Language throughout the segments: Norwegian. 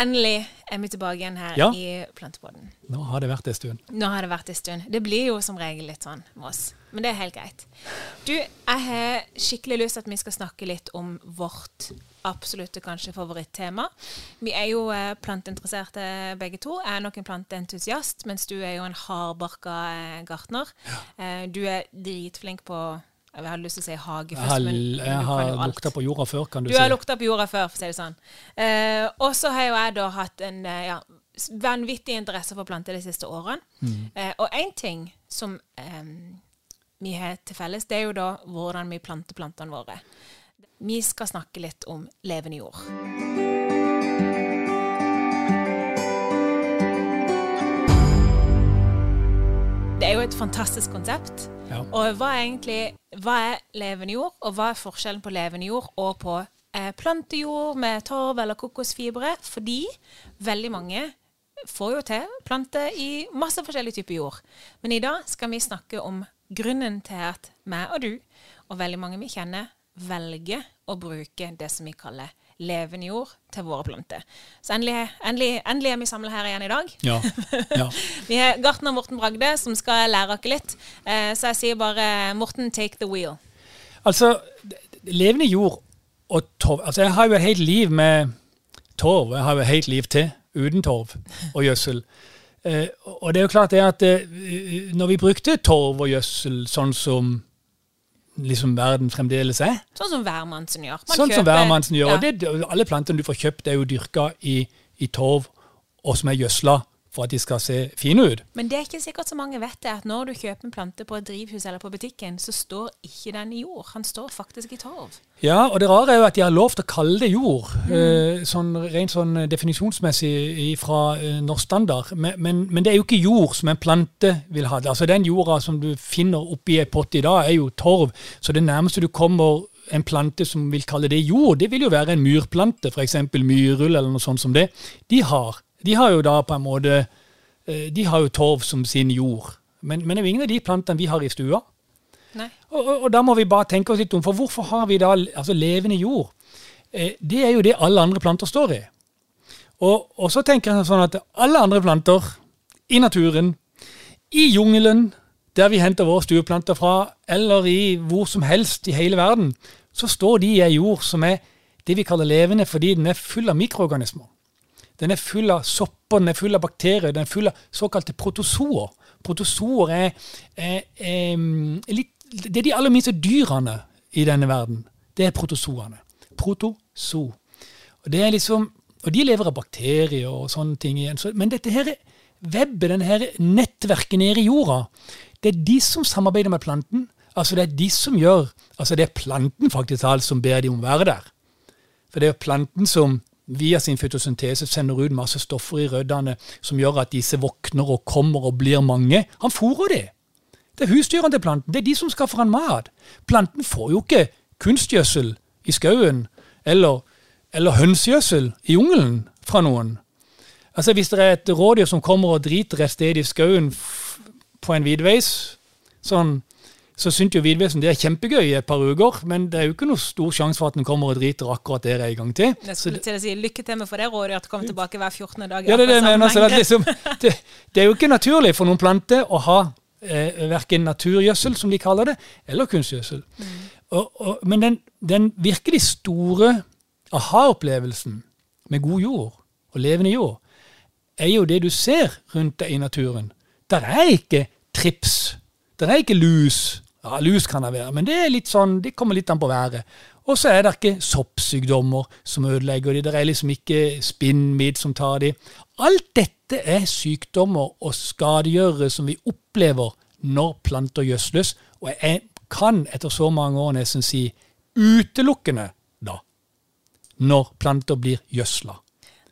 Endelig er vi tilbake igjen her Ja. i Plantepodden. Nå har det vært en stund. Nå har det vært en stund. Det blir jo som regel litt sånn med oss. Men det er helt greit. Du, jeg har skikkelig lyst til at vi skal snakke litt om vårt absolutte kanskje favorittema. Vi er jo eh, planteinteresserte begge to. Jeg er nok en planteentusiast, mens du er jo en hardbarka eh, gartner. Eh, du er dritflink på Jeg hadde lyst til å si hage først, har, men jeg har lukta på jorda før, kan du, Du si. har lukta på jorda før, for å si det sånn. Eh, og så har jo jeg da hatt en eh, ja, vanvittig interesse for planter de siste årene. Mm. Eh, og én ting som eh, vi har til felles, det er jo da hvordan vi planter plantene våre. Vi skal snakke litt om levende jord. Er jo et fantastisk konsept. Ja. Og hva er egentlig hva er levende jord, og hva er forskjellen på levende jord og på eh, plantejord med torv eller kokosfibre? Fordi veldig mange får jo til plante i masse forskjellig type jord. Men i dag skal vi snakke om grunnen til at meg og du, og veldig mange vi kjenner, velger å bruke det som vi kaller levende jord til våre planter. Så endelig, endelig, endelig er vi samla her igjen i dag. Ja. ja. Vi har gartner Morten Bragde som skal lære oss litt. Eh, så jeg sier bare Morten, take the wheel. Altså, levende jord og torv Altså, jeg har jo et helt liv med torv. Jeg har jo et helt liv til uten torv og gjødsel. Eh, og det er jo klart det at eh, når vi brukte torv og gjødsel sånn som liksom verden fremdeles er, Sånn som værmannsen gjør. Man sånn som værmannsen gjør, Ja. det, alle plantene du får kjøpt, er jo dyrka i, i torv, og som er gjødsla for at de skal se fine ut. Men det er ikke sikkert så mange vet det, at når du kjøper en plante på et drivhus eller på butikken, så står ikke den i jord. Han står faktisk i torv. Ja, og det rare er jo at de har lov til å kalle det jord, eh, sånn, rent sånn definisjonsmessig fra eh, norsk standard. Men, men, men det er jo ikke jord som en plante vil ha. Altså Den jorda som du finner oppi ei pott i dag, er jo torv. Så det nærmeste du kommer en plante som vil kalle det jord, det vil jo være en myrplante, f.eks. myrull eller noe sånt som det. De har, de har jo da på en måte eh, De har jo torv som sin jord. Men, men det er jo ingen av de plantene vi har i stua. Og, og, og da må vi bare tenke oss litt om, for hvorfor har vi da altså levende jord? Eh, det er jo det alle andre planter står i. Og, og så tenker jeg sånn at alle andre planter i naturen, i jungelen, der vi henter våre stueplanter fra, eller i hvor som helst i hele verden, så står de i ei jord som er det vi kaller levende fordi den er full av mikroorganismer. Den er full av sopper, den er full av bakterier, den er full av såkalte protozoer. Protozoer er, er, er er litt, Det er de aller minste dyrene i denne verden. Det er protozoene. Protozo. Og det er liksom, og de lever av bakterier og sånne ting igjen. Så, men dette her webbet, denne her nettverket nede i jorda, det er de som samarbeider med planten. Altså det er de som gjør Altså det er planten faktisk alt som ber de om å være der. For det er planten som via sin fotosyntese sender ut masse stoffer i røddene som gjør at disse våkner og kommer og blir mange. Han fôrer de. Det er husdyrene til planten. Det er de som skaffer han mat. Planten får jo ikke kunstgjødsel i skauen eller, eller hønsegjødsel i jungelen fra noen. Altså Hvis det er et rådyr som kommer og driter et sted i skauen på en vidveis, sånn, så syns jo Vidvesen det er kjempegøy i et par uker, men det er jo ikke noe stor sjanse for at den kommer og driter akkurat der en gang til. Jeg skulle det, til å si lykke til med for det rådet at du kommer tilbake hver 14. dag. ja, det det men, akkurat mener. Så samme det, liksom, det, det er jo ikke naturlig for noen planter å ha eh, verken naturgjødsel, som de kaller det, eller kunstgjødsel. Og, og, men den, den virkelig store aha-opplevelsen med god jord og levende jord, er jo det du ser rundt deg i naturen. Der er ikke trips. Der er ikke lus. Ja, lus kan det være, men det, er litt sånn, det kommer litt an på været. Og så er det ikke soppsykdommer som ødelegger de. Det er liksom ikke spinnmidd som tar de. Alt dette er sykdommer og skadegjørere som vi opplever når planter gjødsles. Og jeg kan etter så mange år nesten si utelukkende da, når planter blir gjødsla.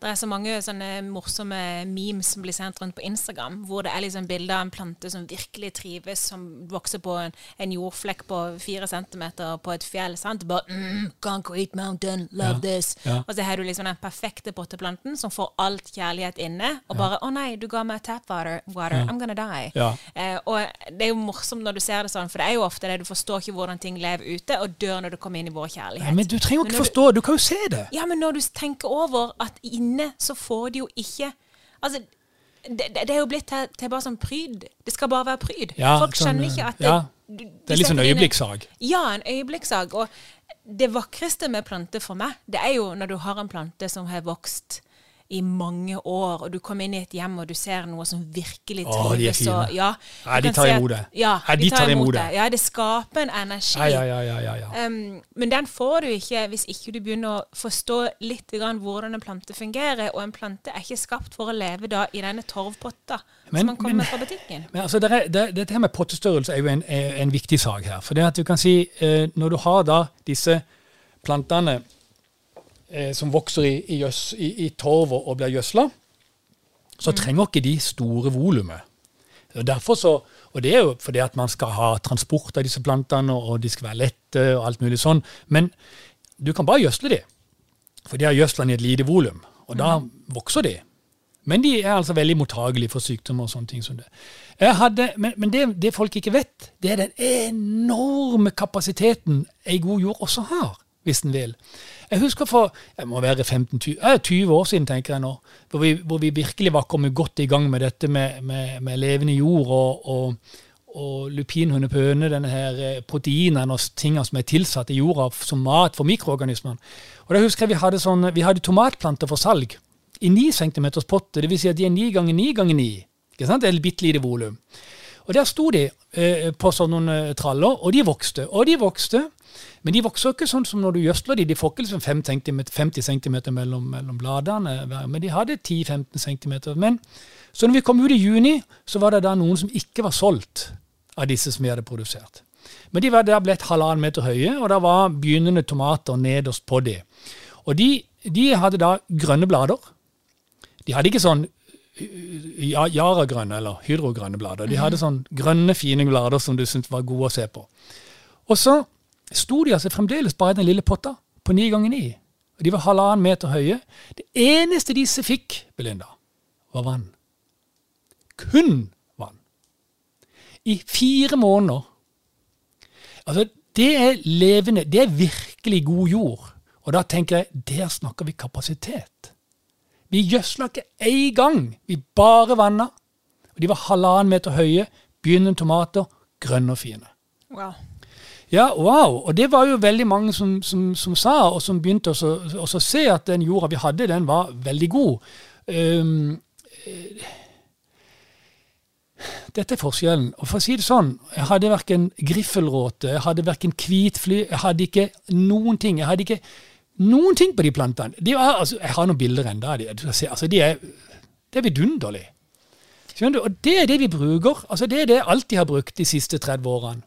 Det er så mange sånne morsomme memes som blir sendt rundt på Instagram, hvor det er liksom bilder av en plante som virkelig trives, som vokser på en, en jordflekk på fire centimeter på et fjell. sant? Bare mm, Concrete mountain, love Ja, this. ja. Og så har du liksom den perfekte potteplanten som får alt kjærlighet inne, og bare Å nei, du ga meg tap water, water. I'm gonna die. Ja. Eh, og det er jo morsomt når du ser det sånn, for det er jo ofte det du forstår ikke hvordan ting lever ute, og dør når du kommer inn i vår kjærlighet. Nei, men du trenger jo ikke du- forstå, du kan jo se det. ja, men når du tenker over at inni inne så får de jo ikke Altså, det, det, det er jo blitt til, til bare sånn pryd. Det skal bare være pryd. Ja, Folk sånn, skjønner ikke at det, ja, du- Det er litt sånn en- øyeblikkssak. Ja, en øyeblikkssak. Og det vakreste med planter for meg, det er jo når du har en plante som har vokst i mange år, og du kommer inn i et hjem og du ser noe som virkelig Å, de er trives. ja, Ja, de tar imot det. Ja, de tar imot det. Ja, det skaper en energi. Ja, ja, ja. Um, men den får du ikke hvis ikke du begynner å forstå litt grann hvordan en plante fungerer. Og en plante er ikke skapt for å leve da i denne torvpotta Men- som man kommer men- fra butikken. Men altså, det er, det, Dette her med pottestørrelse er jo en, en viktig sak her. For det at du kan si, eh, Når du har da disse plantene eh, som vokser i, i, gjøs, i, i torv og, blir gjødsla, så trenger ikke de store volumet. Derfor så, og det er jo fordi at man skal ha transport av disse plantene, og de skal være lette og alt mulig sånn. Men du kan bare gjødsle de. For de har gjødsla i et lite volum, og da vokser de. Men de er altså veldig mottagelige for sykdommer og sånne ting som det. Hadde, men men det, det folk ikke vet, det er den enorme kapasiteten ei god jord også har, hvis den vil. Jeg husker for jeg må være 15-20 eh, 20 år siden, tenker jeg nå, hvor vi, hvor vi virkelig var kommet godt i gang med dette med, med, med levende jord og, og, og lupinhundepøne, denne her eh, proteinene og tingene som er tilsatt i jorda som mat for mikroorganismene. Og da husker jeg vi hadde, sånn, vi hadde tomatplanter for salg i 9 cm potte. Vil si at de er 9 ganger 9 ganger 9. Ikke sant? Det er et bitte lite volum. Og der sto de eh, på sånne eh, traller, og de vokste. Og de vokste. Men de vokser ikke sånn som når du gjødsler de. De får ikke liksom 5 cm, 50 cm mellom, mellom bladene, men de hadde 10-15 cm. Men så når vi kom ut i juni, så var det da noen som ikke var solgt av disse som vi hadde produsert. Men de var der blitt halvannen meter høye, og det var begynnende tomater nederst på de. Og de, de hadde da grønne blader. De hadde ikke sånn Yara-grønne eller hydrogrønne blader. De hadde sånn grønne, fine blader som du syntes var gode å se på. Og så sto de altså fremdeles bare i den lille potta på ni ganger ni. De var halvannen meter høye. Det eneste disse fikk, Belinda, var vann. Kun vann. I fire måneder. Altså, det er levende, det er virkelig god jord. Og da tenker jeg, der snakker vi kapasitet. Vi gjødsla ikke én gang. Vi bare vanna. Og de var halvannen meter høye. Begynnende tomater. Grønne og fine. Wow. Ja, wow. Og det var jo veldig mange som, som, som sa, og som begynte å så- å se at den jorda vi hadde, den var veldig god. Um, dette er forskjellen. Og for å si det sånn, jeg hadde verken griffelråte, jeg hadde verken hvitfly, jeg hadde ikke noen ting. Jeg hadde ikke noen ting på de plantene. De er, altså, jeg har noen bilder ennå de. Altså, de er, det er vidunderlig. Skjønner du? Og det er det vi bruker. Altså, det er det jeg alltid har brukt de siste 30 årene.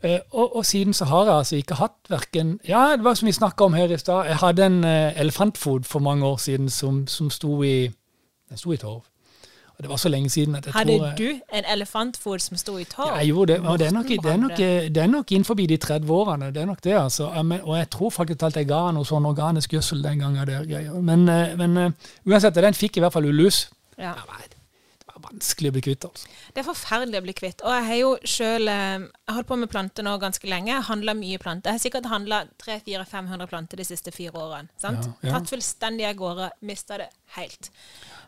Uh, og, og siden så har jeg altså ikke hatt verken Ja, det var som vi snakka om her i stad. Jeg hadde en uh, elefantfot for mange år siden som, som sto i sto i torv. Og det var så lenge siden at jeg Hadde tror jeg- du en elefantfot som sto i tåa? ja, jo, det. Og det er nok, det er nok, det er nok innenfor de 30 årene. Det er nok det, altså. Og jeg tror faktisk at jeg ga noe sånn organisk gjødsel den gangen. Der, men, eh, men eh, uansett, den fikk i hvert fall ullus. Ja. Det var, vanskelig å bli kvitt, altså. Det er forferdelig å bli kvitt. Og jeg har jo sjøl har holdt på med planter nå ganske lenge. Handla mye planter. Jeg har sikkert handla 300-400-500 planter de siste fire årene. Sant? Ja, ja. Tatt fullstendig av gårde. Mista det helt.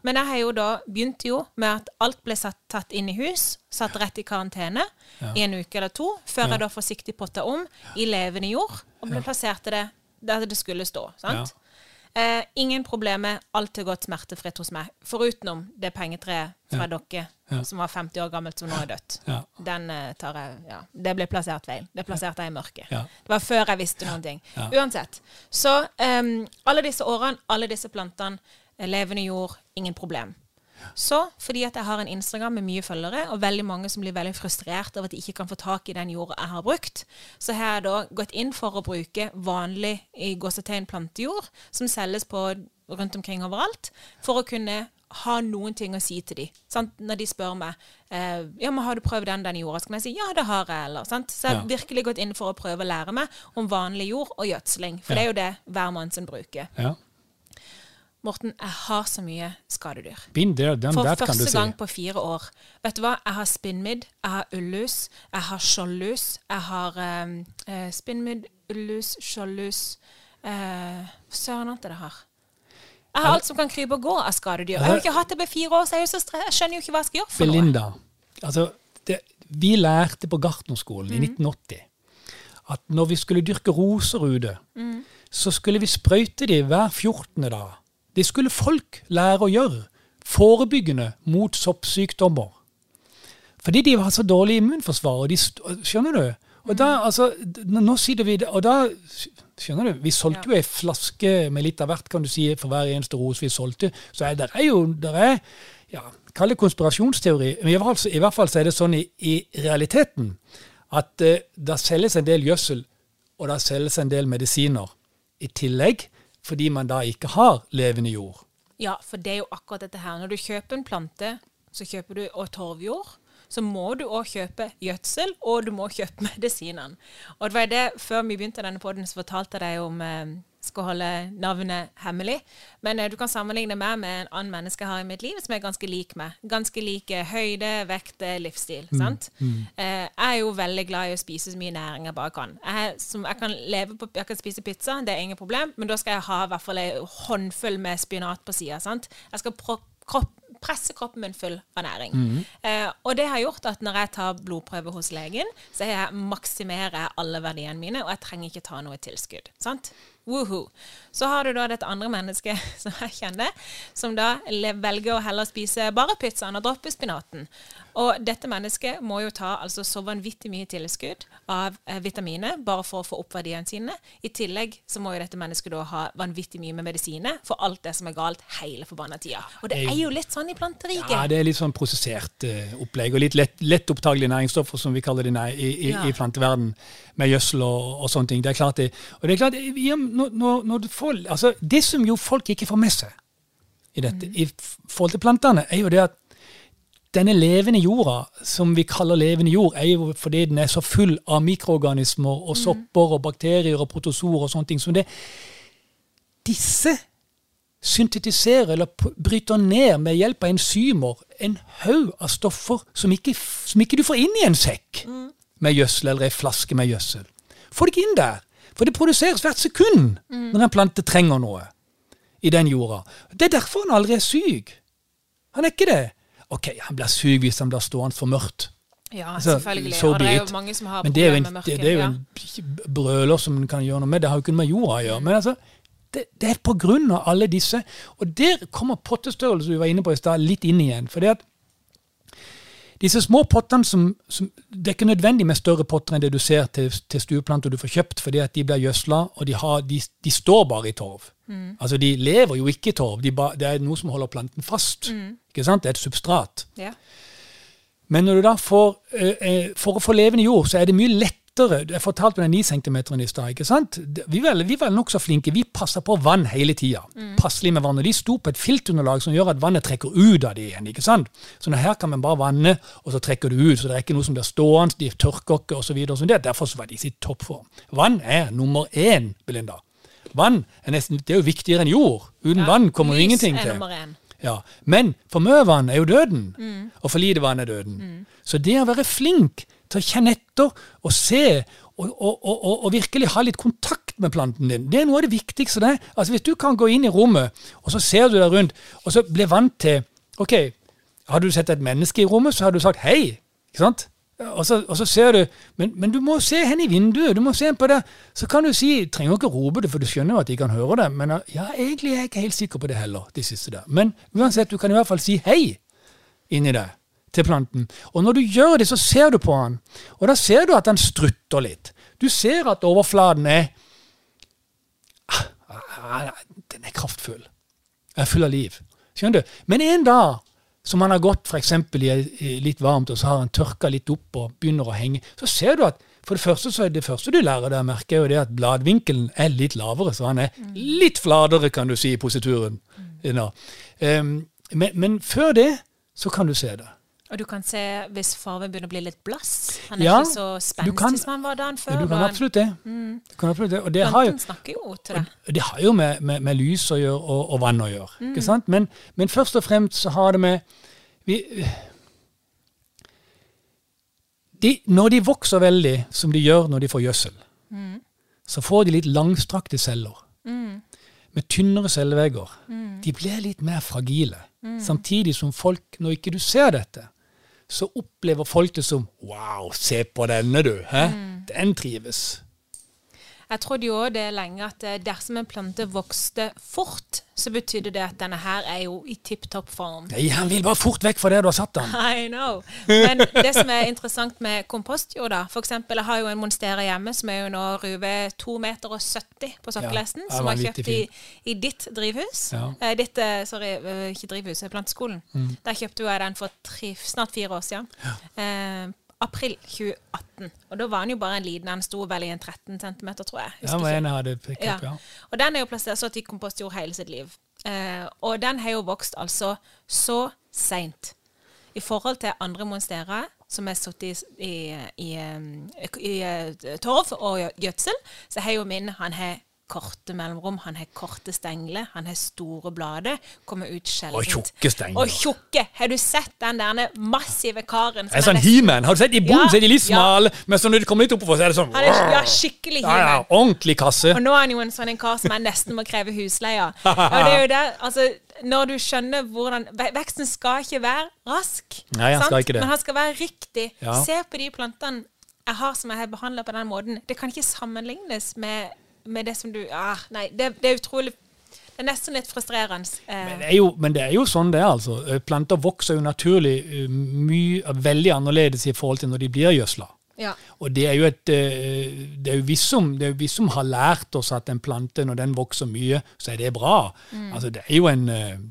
Men jeg har jo da begynt jo med at alt ble satt, tatt inn i hus, satt rett i karantene i en uke eller to, før jeg da forsiktig potta om i levende jord, og ble plassert det der det skulle stå. sant? Eh, ingen problemer, alt har gått smertefritt hos meg. Forutenom det pengetreet fra dere Ja. som var 50 år gammelt, som nå er dødt. Ja. Den eh, tar jeg Ja, det ble plassert feil. Det plasserte jeg i mørket. Ja. Det var før jeg visste noen ting. Ja. Uansett. Så em, alle disse årene, alle disse plantene, levende jord, ingen problem. Så fordi at jeg har en Instagram med mye følgere, og veldig mange som blir veldig frustrert over at de ikke kan få tak i den jorda jeg har brukt, så har jeg da gått inn for å bruke vanlig i gåsetegn plantejord, som selges på rundt omkring overalt, for å kunne ha noen ting å si til dem. Sant? Når de spør meg eh, ja, men har du prøvd den, den jorda, så kan jeg si ja, det har jeg. Eller, sant? Så jeg har Ja. virkelig gått inn for å prøve å lære meg om vanlig jord og gjødsling. For Ja. det er jo det hver mann som bruker. Ja. Morten, jeg har så mye skadedyr. There, For første gang på fire år. Vet du hva? Jeg har spinnmidd, jeg har ullus, jeg har skjoldlus, jeg har um, eh, spinnmidd, ullus, skjoldlus eh, Hva søren er det her? Jeg har alt som kan krype og gå av skadedyr. Jeg har jo ikke hatt det på fire år, så jeg, er jo så jeg skjønner jo ikke hva jeg skal gjøre for noe. Belinda, altså, det, vi lærte på gartnerskolen i 1980 at når vi skulle dyrke roser ute, så skulle vi sprøyte de hver 14. dag. Det skulle folk lære å gjøre. Forebyggende mot soppsykdommer. Fordi de har så dårlig immunforsvar. Og de, skjønner du? Og da, altså, nå sitter vi Og da Skjønner du? Vi solgte jo ei flaske med litt av hvert, kan du si, for hver eneste ros vi solgte. Så er, det er jo der er, ja, Kall det konspirasjonsteori. Men i hvert fall, i hvert fall så er det sånn i, i realiteten at uh, det selges en del gjødsel, og det selges en del medisiner i tillegg, fordi man da ikke har levende jord. Ja, for det er jo akkurat dette her. Når du kjøper en plante, så kjøper du og torvjord. Så må du òg kjøpe gjødsel, og du må kjøpe medisinene. Og det var det, Før vi begynte denne podden, så fortalte jeg deg om eh, Skal holde navnet hemmelig. Men eh, du kan sammenligne meg med en annen menneske jeg har i mitt liv som er ganske lik meg. Ganske lik eh, høyde, vekt, livsstil. livsstil. sant? Eh, jeg er jo veldig glad i å spise så mye næring jeg bare kan. Jeg, som, jeg, kan leve på, jeg kan spise pizza, det er ingen problem, men da skal jeg ha i hvert fall en håndfull med spinat på sida. Jeg skal pro kropp, presse kroppen min full av næring. Eh, og det har gjort at når jeg tar blodprøve hos legen, så jeg maksimerer alle verdiene mine, og jeg trenger ikke ta noe tilskudd. sant? Woohoo. Så har du da dette andre mennesket som jeg kjenner, som da velger å heller spise bare pizzaen og droppe spinaten. Og dette mennesket må jo ta altså så vanvittig mye tilskudd av eh, vitaminer bare for å få opp verdiene sine. I tillegg så må jo dette mennesket da ha vanvittig mye med medisiner for alt det som er galt hele forbanna tida. Og det er jo litt sånn i planteriket. Ja, det er litt sånn prosessert eh, opplegg, og litt lett, lett opptagelige næringsstoffer, som vi kaller det nei, i, i, Ja. i planteverden, med gjødsel og, og sånne ting. Det er klart det. Og det er klart, når, når, når du altså, det som jo folk ikke får med seg i dette, i forhold til plantene, er jo det at denne levende jorda, som vi kaller levende jord, er jo fordi den er så full av mikroorganismer og sopper og bakterier og protozoer og sånne ting. som det disse syntetiserer eller bryter ned med hjelp av enzymer en haug av stoffer som ikke, som ikke du får inn i en sekk med gjødsel eller ei flaske med gjødsel. Får det ikke inn der. For det produseres hvert sekund når en plante trenger noe i den jorda. Det er derfor han aldri er syk. Han er ikke det. Ok, han blir syk hvis han blir stående for mørkt. Ja, Altså, selvfølgelig. so det er jo mange som har Men det er jo en, med det, mørket. det er jo ja. brøler som en kan gjøre noe med. Det har jo ikke noe med jorda å gjøre. Men altså, det, det er på grunn av alle disse. Og der kommer pottestørrelse, vi var inne på i stad, litt inn igjen. For det at disse små pottene som, som Det er ikke nødvendig med større potter enn det du ser til, til stueplanter du får kjøpt, fordi at de blir gjødsla, og de, har, de, de står bare i torv. Altså, de lever jo ikke i torv. De ba, det er noe som holder planten fast. Ikke sant? Det er et substrat. Ja. Men når du da får, eh, eh, for å få levende jord, så er det mye lettere Jeg fortalte med den 9 cm i stad. ikke sant? Vi var, vi var nokså flinke. Vi passer på vann hele tida. Passelig med vann. Og de sto på et filtunderlag som gjør at vannet trekker ut av det igjen. ikke sant? Så her kan man bare vanne, og så trekker det ut. Så det er ikke noe som blir stående, de tørker ikke osv. Derfor så var de i sitt toppform. Vann er nummer én, Belinda. Vann er nesten, det er jo viktigere enn jord. Uten Ja, vann kommer lys ingenting er til. nummer én. Ja, Men for mye vann er jo døden, og for lite vann er døden. Så det å være flink til å kjenne etter og se og, og, og, og, virkelig ha litt kontakt med planten din, det er noe av det viktigste. det. Altså Hvis du kan gå inn i rommet, og så ser du deg rundt, og så blir vant til Ok, hadde du sett et menneske i rommet, så hadde du sagt hei. ikke sant? Og så, og så ser du men, men du må se hen i vinduet. du må se henne på det. Så kan du si Trenger ikke rope det, for du skjønner jo at de kan høre det. Men ja, egentlig er jeg ikke helt sikker på det heller, de siste der. Men uansett, du kan i hvert fall si hei inni det til planten. Og når du gjør det, så ser du på den. Og da ser du at den strutter litt. Du ser at overflaten er Ah, Den er kraftfull. Den Er full av liv. Skjønner du? Men en dag som han har gått f.eks. I, litt varmt, og så har han tørka litt opp og begynner å henge, så ser du at for det første så er det første du lærer der, merker er jo det at bladvinkelen er litt lavere, så han er litt flatere, kan du si, i posituren. Mm. Um, men, men før det så kan du se det. Og du kan se hvis farven begynner å bli litt blass. Han er Ja, ikke så spenstig som han var dagen før. Ja, du kan absolutt det. Du kan absolutt det. Og det har jo, jo deg. det har jo med, med, med lys å gjøre og, og vann å gjøre. ikke sant? Men, men først og fremst så har det med vi, de, Når de vokser veldig, som de gjør når de får gjødsel, så får de litt langstrakte celler. med tynnere cellevegger, de blir litt mer fragile. Samtidig som folk, når ikke du ser dette, så opplever folk det som Wow, se på denne, du! Hæ? Den trives. Jeg trodde jo også det lenge at eh, dersom en plante vokste fort, så betydde det at denne her er jo i tipp topp form. Nei, han vil bare fort vekk fra det du har satt den. I know. Men det som er interessant med kompostjord, da For eksempel, jeg har jo en monstera hjemme som er jo nå ruve 2,70 meter på sokkelesten. Ja, som har kjøpt i, i ditt drivhus. Ja. Eh, ditt, eh, sorry, eh, ikke drivhus, planteskolen. Der kjøpte jeg den for tre, snart fire år siden. Ja. Eh, april 2018. Og da var den jo bare en liten. Den sto vel i en 13 cm, tror jeg. Ja, Husker var ikke. en hadde pick Ja. ja. Og den er jo plassert sånn i kompostjord hele sitt liv. Eh, og den har jo vokst altså så seint. I forhold til andre monsterer som er sittet i, i, i, um, i, eh, torv og gjødsel, så har jo min han har korte mellomrom, han har korte stengler, han har store blader, kommer ut sjelden. Og tjukke stengler. Og tjukke! Har du sett den der massive karen? En sånn He-Man. Har du sett? I bonden Ja, så er de litt ja. smale, men så når du kommer litt oppover, så er det sånn er ja, skikkelig ja, ja, Ordentlig kasse. Og nå er han jo en sånn en kar som jeg nesten må kreve husleie av. Og det er jo der, altså, når du skjønner hvordan Veksten skal ikke være rask. Nei, han. Men han skal være riktig. Ja. Se på de plantene jeg har som jeg har behandla på den måten. Det kan ikke sammenlignes med, med det som du ah, Nei, det, det er utrolig Det er nesten litt frustrerende. Men Eh, det, er jo, men det er jo sånn det er, altså. Eh, Planter vokser jo naturlig eh, mye, veldig annerledes i forhold til når de blir gjødsla. ja. Og det er jo et det er jo vi som, det jo vi som har lært oss at en plante, når den vokser mye, så er det bra. Mm. Altså, det er jo en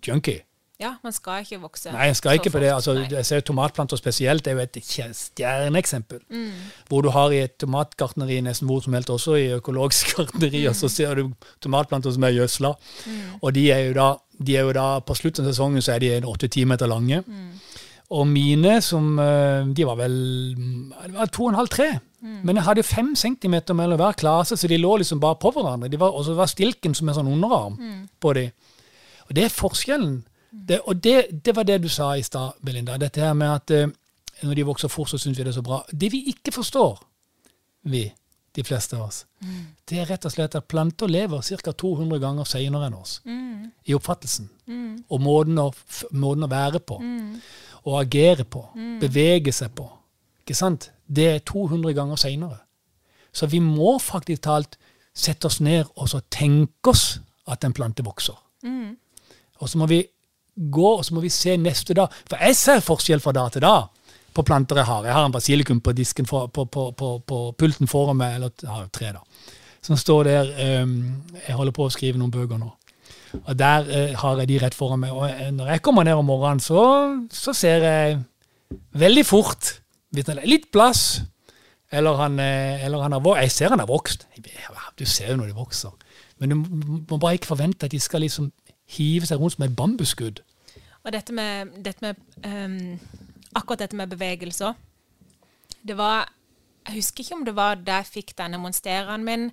junkie. Ja, man skal ikke vokse Nei, jeg skal ikke på det. Altså, jeg ser jo Tomatplanter spesielt det er jo et stjerneeksempel. Mm. Hvor du har i et tomatgartneri nesten hvor som helst, også i økologisk gartneri, og så Mm. ser du tomatplanter som er gjødsla. Og de er, da, de er jo da, på slutten av sesongen så er de åtte-ti meter lange. Mm. Og mine, som eh, de var vel det var to og en halv, tre. Mm. Men jeg hadde fem centimeter mellom hver klase, så de lå liksom bare på hverandre. Og så var stilken som en sånn underarm Mm. på de. Og det er forskjellen. Det, og det, det var det du sa i stad, Belinda. Dette her med at eh, når de vokser fort, så syns vi det er så bra. Det vi ikke forstår, vi, de fleste av oss, det er rett og slett at planter lever ca. 200 ganger senere enn oss. I oppfattelsen. Og måten å, måten å være på. Og agere på. Bevege seg på. Ikke sant? Det er 200 ganger seinere. Så vi må faktisk talt sette oss ned og så tenke oss at en plante vokser. Og så må vi gå og så må vi se neste dag. For jeg ser forskjell fra dag til dag på planter jeg har. Jeg har en basilikum på disken for, på, på, på, på pulten foran meg, eller jeg har tre, da. Som står der um, Jeg holder på å skrive noen bøker nå. Og der uh, har jeg de rett foran meg. Og eh, når jeg kommer ned om morgenen, så, så ser jeg veldig fort litt plass, eller han, eh, eller han har vokst. Jeg ser han har vokst. Du ser jo når de vokser. Men du må bare ikke forvente at de skal liksom hive seg rundt som et bambusskudd. Og dette med, dette med um, akkurat dette med bevegelser Det var Jeg husker ikke om det var da jeg fikk denne monsteraen min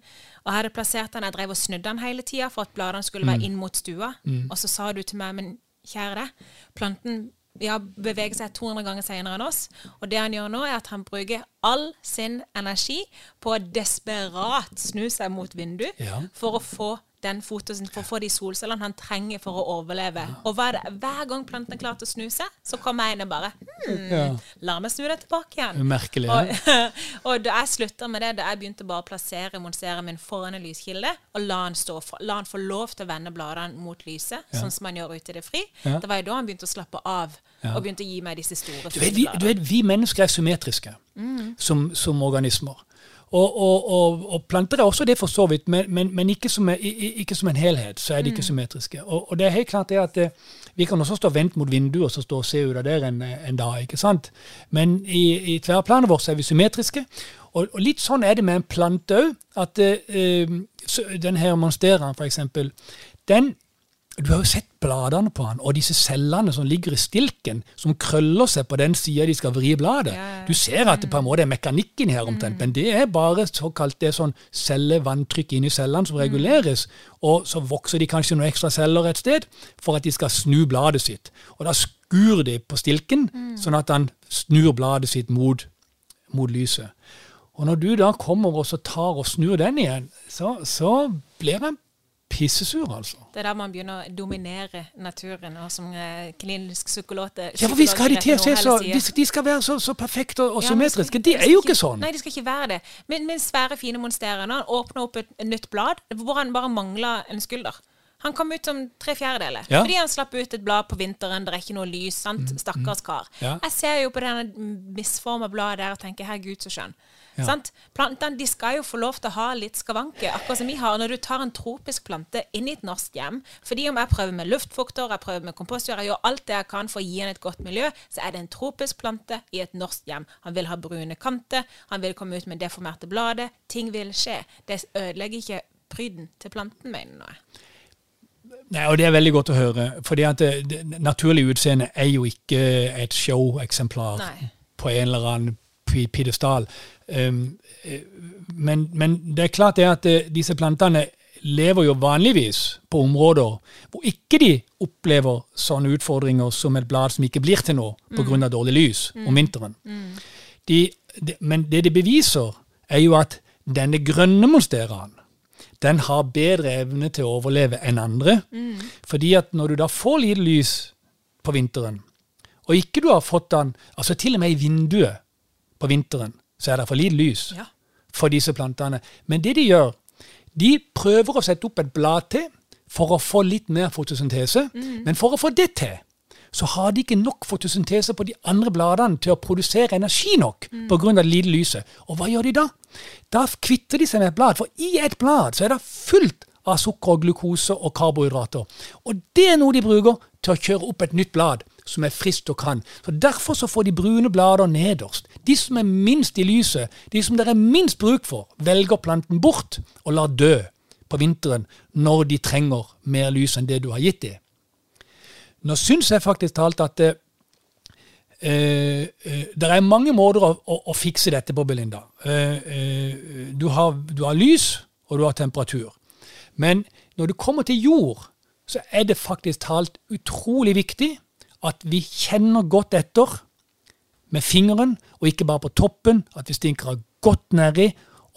og jeg hadde plassert den, jeg drev og snudde den hele tida for at bladene skulle være inn mot stua. Og så sa du til meg, men kjære deg, planten ja, beveger seg 200 ganger senere enn oss. Og det han gjør nå, er at han bruker all sin energi på å desperat snu seg mot vinduet Ja. for å få den fotosen, for å få de solcellene han trenger for å overleve. Og det? hver gang planten er klar til å snu seg, så kommer jeg inn og bare hmm, Ja. La meg snu deg tilbake igjen. Umerkelig. Og, og da jeg slutta med det, da jeg begynte bare å plassere monseren min foran en lyskilde, og la han, stå, for- la han få lov til å vende bladene mot lyset, sånn som han gjør ute i det fri, Ja. det var jo da han begynte å slappe av, og begynte å gi meg disse store Du vet, vi, du vet, vi mennesker er symmetriske som, som organismer. Og, og, og, og planter er også det, for så vidt, men, men, men ikke, som, ikke som en helhet. så er de ikke symmetriske. Og, det er helt klart det at eh, vi kan også stå vendt mot vinduet og så stå og se ut av der en, en dag. ikke sant? Men i, i tverrplanet vårt så er vi symmetriske. Og, litt sånn er det med en plante òg. At eh, så den her monsteraen, eksempel, den du har jo sett bladene på han, og disse cellene som ligger i stilken, som krøller seg på den sida de skal vri bladet. Du ser at det på en måte er mekanikken her omtrent, men det er bare såkalt det sånn cellevanntrykk inni cellene som reguleres. Og så vokser de kanskje noen ekstra celler et sted for at de skal snu bladet sitt. Og da skur de på stilken, sånn at han snur bladet sitt mot, mot lyset. Og når du da kommer og så tar og snur den igjen, så, så blir han pissesur, altså. Det er der man begynner å dominere naturen, og som eh, klinisk psykolog Ja, for vi skal ha de til å se så. De, de skal være så, så perfekte og, og Ja, symmetriske. De er jo ikke- ikke sånn. Nei, de skal ikke være det. Men, min svære, fine monster han åpna opp et nytt blad hvor han bare mangler en skulder. Han kom ut som tre fjerdedeler. Ja. Fordi han slapp ut et blad på vinteren, det er ikke noe lys. sant? Stakkars kar. Mm, Ja. Jeg ser jo på denne misforma bladet der og tenker herregud, så skjønn. Ja. Sant? Plantene de skal jo få lov til å ha litt skavanker, akkurat som vi har når du tar en tropisk plante inn i et norsk hjem. Fordi om jeg prøver med luftfukter, jeg prøver med kompostgjør, jeg gjør alt det jeg kan for å gi den et godt miljø, så er det en tropisk plante i et norsk hjem. Han vil ha brune kanter, han vil komme ut med deformerte blader. Ting vil skje. Det ødelegger ikke pryden til planten, mener jeg. Nei, og Det er veldig godt å høre. fordi at det, det naturlig utseende er jo ikke et show-eksemplar på en eller annen pi- pidestall. Um, eh, men, men det er klart det at det, disse plantene lever jo vanligvis på områder hvor ikke de opplever sånne utfordringer som et blad som ikke blir til noe pga. dårlig lys om vinteren. De, de, men det de beviser, er jo at denne grønne monsteraen den har bedre evne til å overleve enn andre. Fordi at når du da får lite lys på vinteren, og ikke du har fått den altså Til og med i vinduet på vinteren så er det for lite lys Ja. for disse plantene. Men det de gjør, de prøver å sette opp et blad til for å få litt mer fotosyntese. Men for å få det til, så har de ikke nok fotosyntese på de andre bladene til å produsere energi nok Mm. pga. det lite lyset. Og hva gjør de da? Da kvitter de seg med et blad, for i et blad så er det fullt av sukker og glukose og karbohydrater. Og det er noe de bruker til å kjøre opp et nytt blad som er friskt og kan. Så Derfor så får de brune blader nederst. De som er minst i lyset, de som det er minst bruk for, velger planten bort og lar dø på vinteren når de trenger mer lys enn det du har gitt dem. Nå syns jeg faktisk talt at det, Uh, uh, det er mange måter å, å, å fikse dette på, Belinda. Uh, eh, du, har, du har lys, og du har temperatur. Men når du kommer til jord, så er det faktisk talt utrolig viktig at vi kjenner godt etter med fingeren, og ikke bare på toppen, at vi stinker av godt nedi,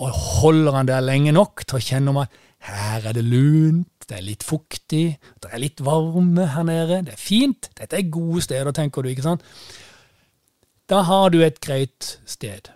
og holder han der lenge nok til å kjenne om at her er det lunt, det er litt fuktig, det er litt varme her nede, det er fint, dette er gode steder, tenker du, ikke sant? Da har du et greit sted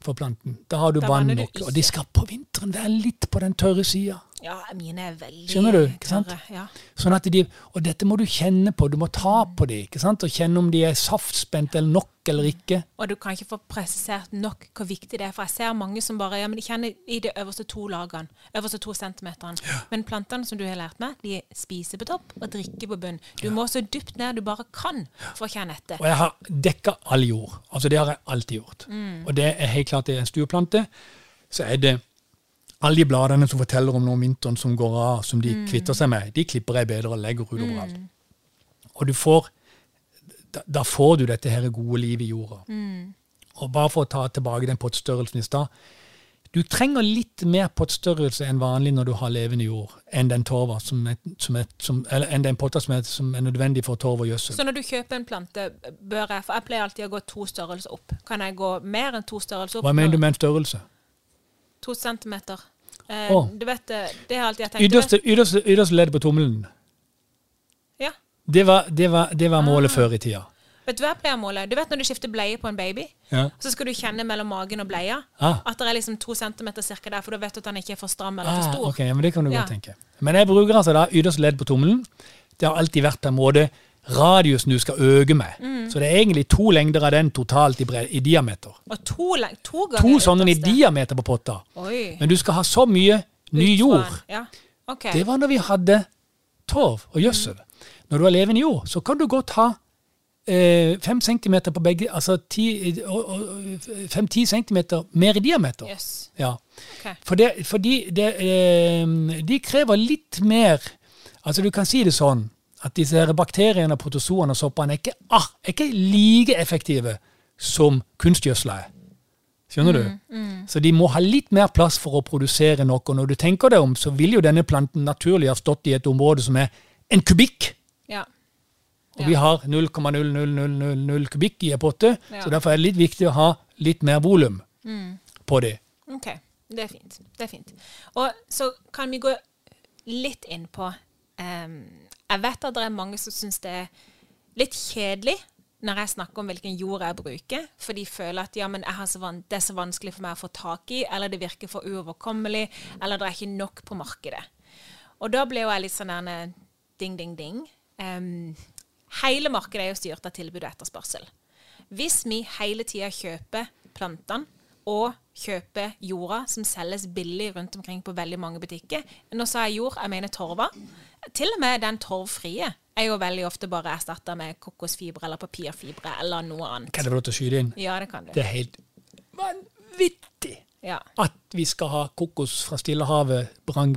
for planten. Da har du Da vann nok, og de skal på vinteren være litt på den tørre sida. Ja, mine er veldig Skjønner du, ikke sant? tørre. Ja. Sånn at de, og dette må du kjenne på, du må ta på dem, ikke sant? og kjenne om de er saftspent eller nok eller ikke. Og du kan ikke få presisert nok hvor viktig det er. For jeg ser mange som bare ja, men de kjenner i de øverste to lagene. Øverste to centimeterne. Men plantene som du har lært meg, de spiser på topp og drikker på bunn. Du må så dypt ned du bare kan for å kjenne etter. Og jeg har dekka all jord. Altså det har jeg alltid gjort. Og det er helt klart det er en stueplante. Så er det alle de bladene som forteller om noe om vinteren som går av, som de kvitter seg med, de klipper jeg bedre og legger ut overalt. Og du får da, da får du dette her gode livet i jorda. Og bare for å ta tilbake den pottstørrelsen i stad. Du trenger litt mer pottstørrelse enn vanlig når du har levende jord, enn den torva som er, som er, som, eller enn den potta som er, som er nødvendig for torv og gjødsel. Så når du kjøper en plante, bør jeg For jeg pleier alltid å gå to størrelser opp. Kan jeg gå mer enn to størrelser opp? Hva mener du med en størrelse? To centimeter. Eh, oh. Du vet det, det har alltid jeg tenkt. Ytterste, ytterste, ytterste ledd på tommelen. Ja. Det var, det var, det var målet Ah. før i tida. Vet du hva jeg pleier å måle? Du vet når du skifter bleie på en baby? Ja. Så skal du kjenne mellom magen og bleia Ah. at det er liksom to centimeter cirka der, for da vet du at den ikke er for stram eller for Ah, stor. ok, ja, men Det kan du Ja. godt tenke. Men jeg bruker altså da ytterste ledd på tommelen. Det har alltid vært en måte radiusen du skal øke med. Mm. Så det er egentlig to lengder av den totalt i, bred, i diameter. To, to To sånne i diameter på potta. Oi. Men du skal ha så mye ny jord. Ja. Okay. Det var når vi hadde torv og gjødsel. Når du har levende jord, så kan du godt ha eh, fem centimeter på begge Altså ti- og- og- fem-ti centimeter mer i diameter. Yes. Ja. Okay. For det, fordi det, eh, de krever litt mer Altså Du kan si det sånn at disse bakteriene, protozoene og soppene er ikke, ah, er ikke like effektive som kunstgjødsla er. Skjønner du? Så de må ha litt mer plass for å produsere noe. Og når du tenker deg om, så vil jo denne planten naturlig ha stått i et område som er en kubikk. Ja. Og Ja. vi har 0,00000 kubikk i en potte, Ja. så derfor er det litt viktig å ha litt mer volum på det. Ok, det er fint. Det er fint. Og så kan vi gå litt inn på em, Jeg vet at det er mange som syns det er litt kjedelig når jeg snakker om hvilken jord jeg bruker, for de føler at ja, det er så vanskelig for meg å få tak i, eller det virker for uoverkommelig, eller det er ikke nok på markedet. Og da ble jo jeg litt sånn der ding, ding, ding. Um, hele markedet er jo styrt av tilbud og etterspørsel. Hvis vi hele tida kjøper plantene og kjøper jorda som selges billig rundt omkring på veldig mange butikker Nå sa jeg jord, jeg mener torva. Til og med den torvfrie er jo veldig ofte bare erstatta med kokosfibre eller papirfibre eller noe annet. Kan jeg få lov til å skyte inn? Ja, det kan du. Det er helt vanvittig Ja. at vi skal ha kokos fra Stillehavet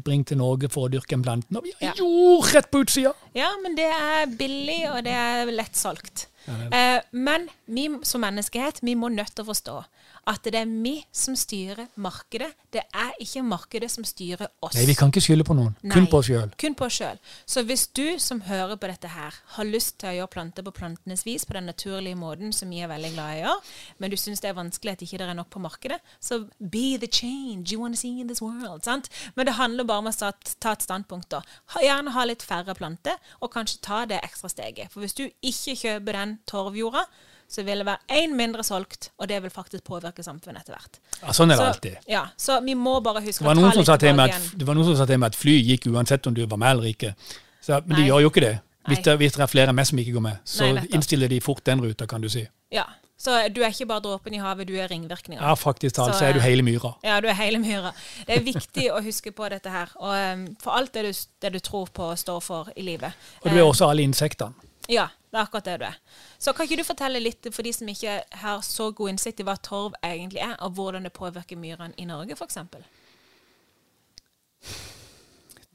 bringt til Norge for å dyrke en plante når vi har Ja. jord rett på utsida! ja, men det er billig, og det er lettsolgt. Eh, men vi som menneskehet, vi må nødt til å forstå at det er vi som styrer markedet. Det er ikke markedet som styrer oss. Nei, vi kan ikke skylde på noen. Kun på oss sjøl. Kun på oss sjøl. Så hvis du som hører på dette her, har lyst til å gjøre planter på plantenes vis, på den naturlige måten som vi er veldig glad i å gjøre, men du syns det er vanskelig at ikke det er nok på markedet, så be the change you want to see in this world. sant? Men det handler bare om å ta et standpunkt. da. Gjerne ha litt færre planter, og kanskje ta det ekstra steget. For hvis du ikke kjøper den torvjorda, så vil det være én mindre solgt, og det vil faktisk påvirke samfunnet etter hvert. Ja, sånn er det Så, alltid. ja, så vi må bare huske å ta litt tilbake igjen. det var noen som sa til meg at fly gikk uansett om du var med eller ikke. Så, men de gjør jo ikke det. Hvis det, hvis det er flere enn meg som ikke går med, så Nei, innstiller de fort den ruta, kan du si. Ja, Så du er ikke bare dråpen i havet, du er ringvirkninger. Ja, faktisk talt, Så, så er du eh, hele myra. Ja, du er hele myra. Det er viktig å huske på dette her. Og um, for alt det du, det du tror på og står for i livet. Og du er også alle insektene. Ja, det er akkurat det du er. Så kan ikke du fortelle litt for de som ikke har så god innsikt i hva torv egentlig er, og hvordan det påvirker myrene i Norge, f.eks.?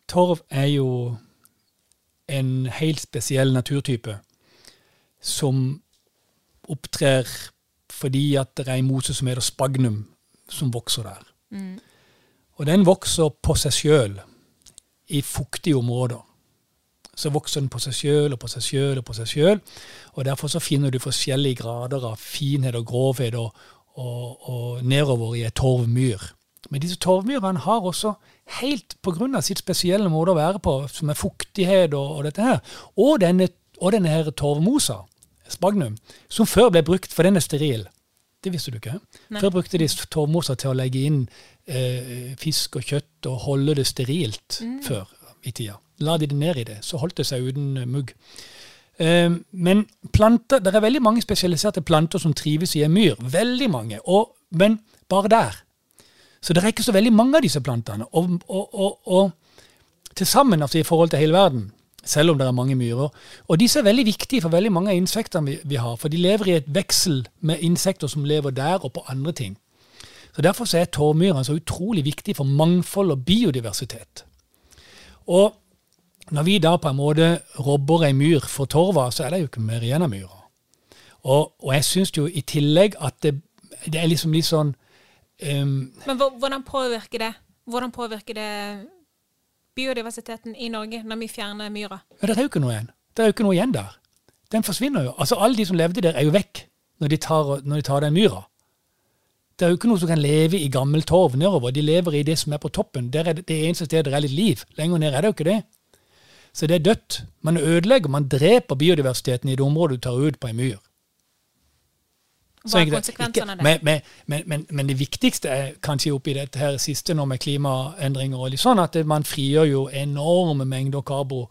Torv er jo en helt spesiell naturtype som opptrer fordi at det er en mose som heter spagnum, som vokser der. Og den vokser på seg sjøl i fuktige områder. Så vokser den på seg sjøl og på seg sjøl og på seg sjøl. Og derfor så finner du forskjellige grader av finhet og grovhet og, og, og nedover i ei torvmyr. Men disse torvmyrene har også, helt pga. sitt spesielle måte å være på, som er fuktighet og, og dette her, og denne, og denne her torvmosa, spagnum, som før ble brukt, for den er steril. Det visste du ikke? Nei. Før brukte de torvmosa til å legge inn eh, fisk og kjøtt og holde det sterilt før i tida. La de det ned i det, så holdt det seg uten eh, mugg. Eh, men planter, det er veldig mange spesialiserte planter som trives i en myr. Veldig mange. Og, men bare der. Så det er ikke så veldig mange av disse plantene. Og, og, og, til sammen, altså i forhold til hele verden, selv om det er mange myrer. Og disse er veldig viktige for veldig mange av insektene vi, vi har. For de lever i et veksel med insekter som lever der, og på andre ting. Så Derfor så er tårmyra så utrolig viktig for mangfold og biodiversitet. Og når vi da på en måte robber ei myr for torva, så er det jo ikke mer igjen av myra. Og, og jeg syns jo i tillegg at det, det er liksom litt sånn um, Men hvordan påvirker det Hvordan påvirker det biodiversiteten i Norge når vi fjerner myra? Ja, det er jo ikke noe igjen. Det er jo ikke noe igjen der. Den forsvinner jo. Altså, Alle de som levde der, er jo vekk når de tar, når de tar den myra. Det er jo ikke noe som kan leve i gammel torv nedover. De lever i det som er på toppen. Der er det, det eneste stedet det er litt liv. Lenger ned er det jo ikke det. Så det er dødt. Man ødelegger, man dreper biodiversiteten i det området du tar ut på en myr. Hva er konsekvensene av det? men, men, men, men, det viktigste er kanskje oppi dette her siste nå med klimaendringer og litt sånn, at man frigjør jo enorme mengder karbo,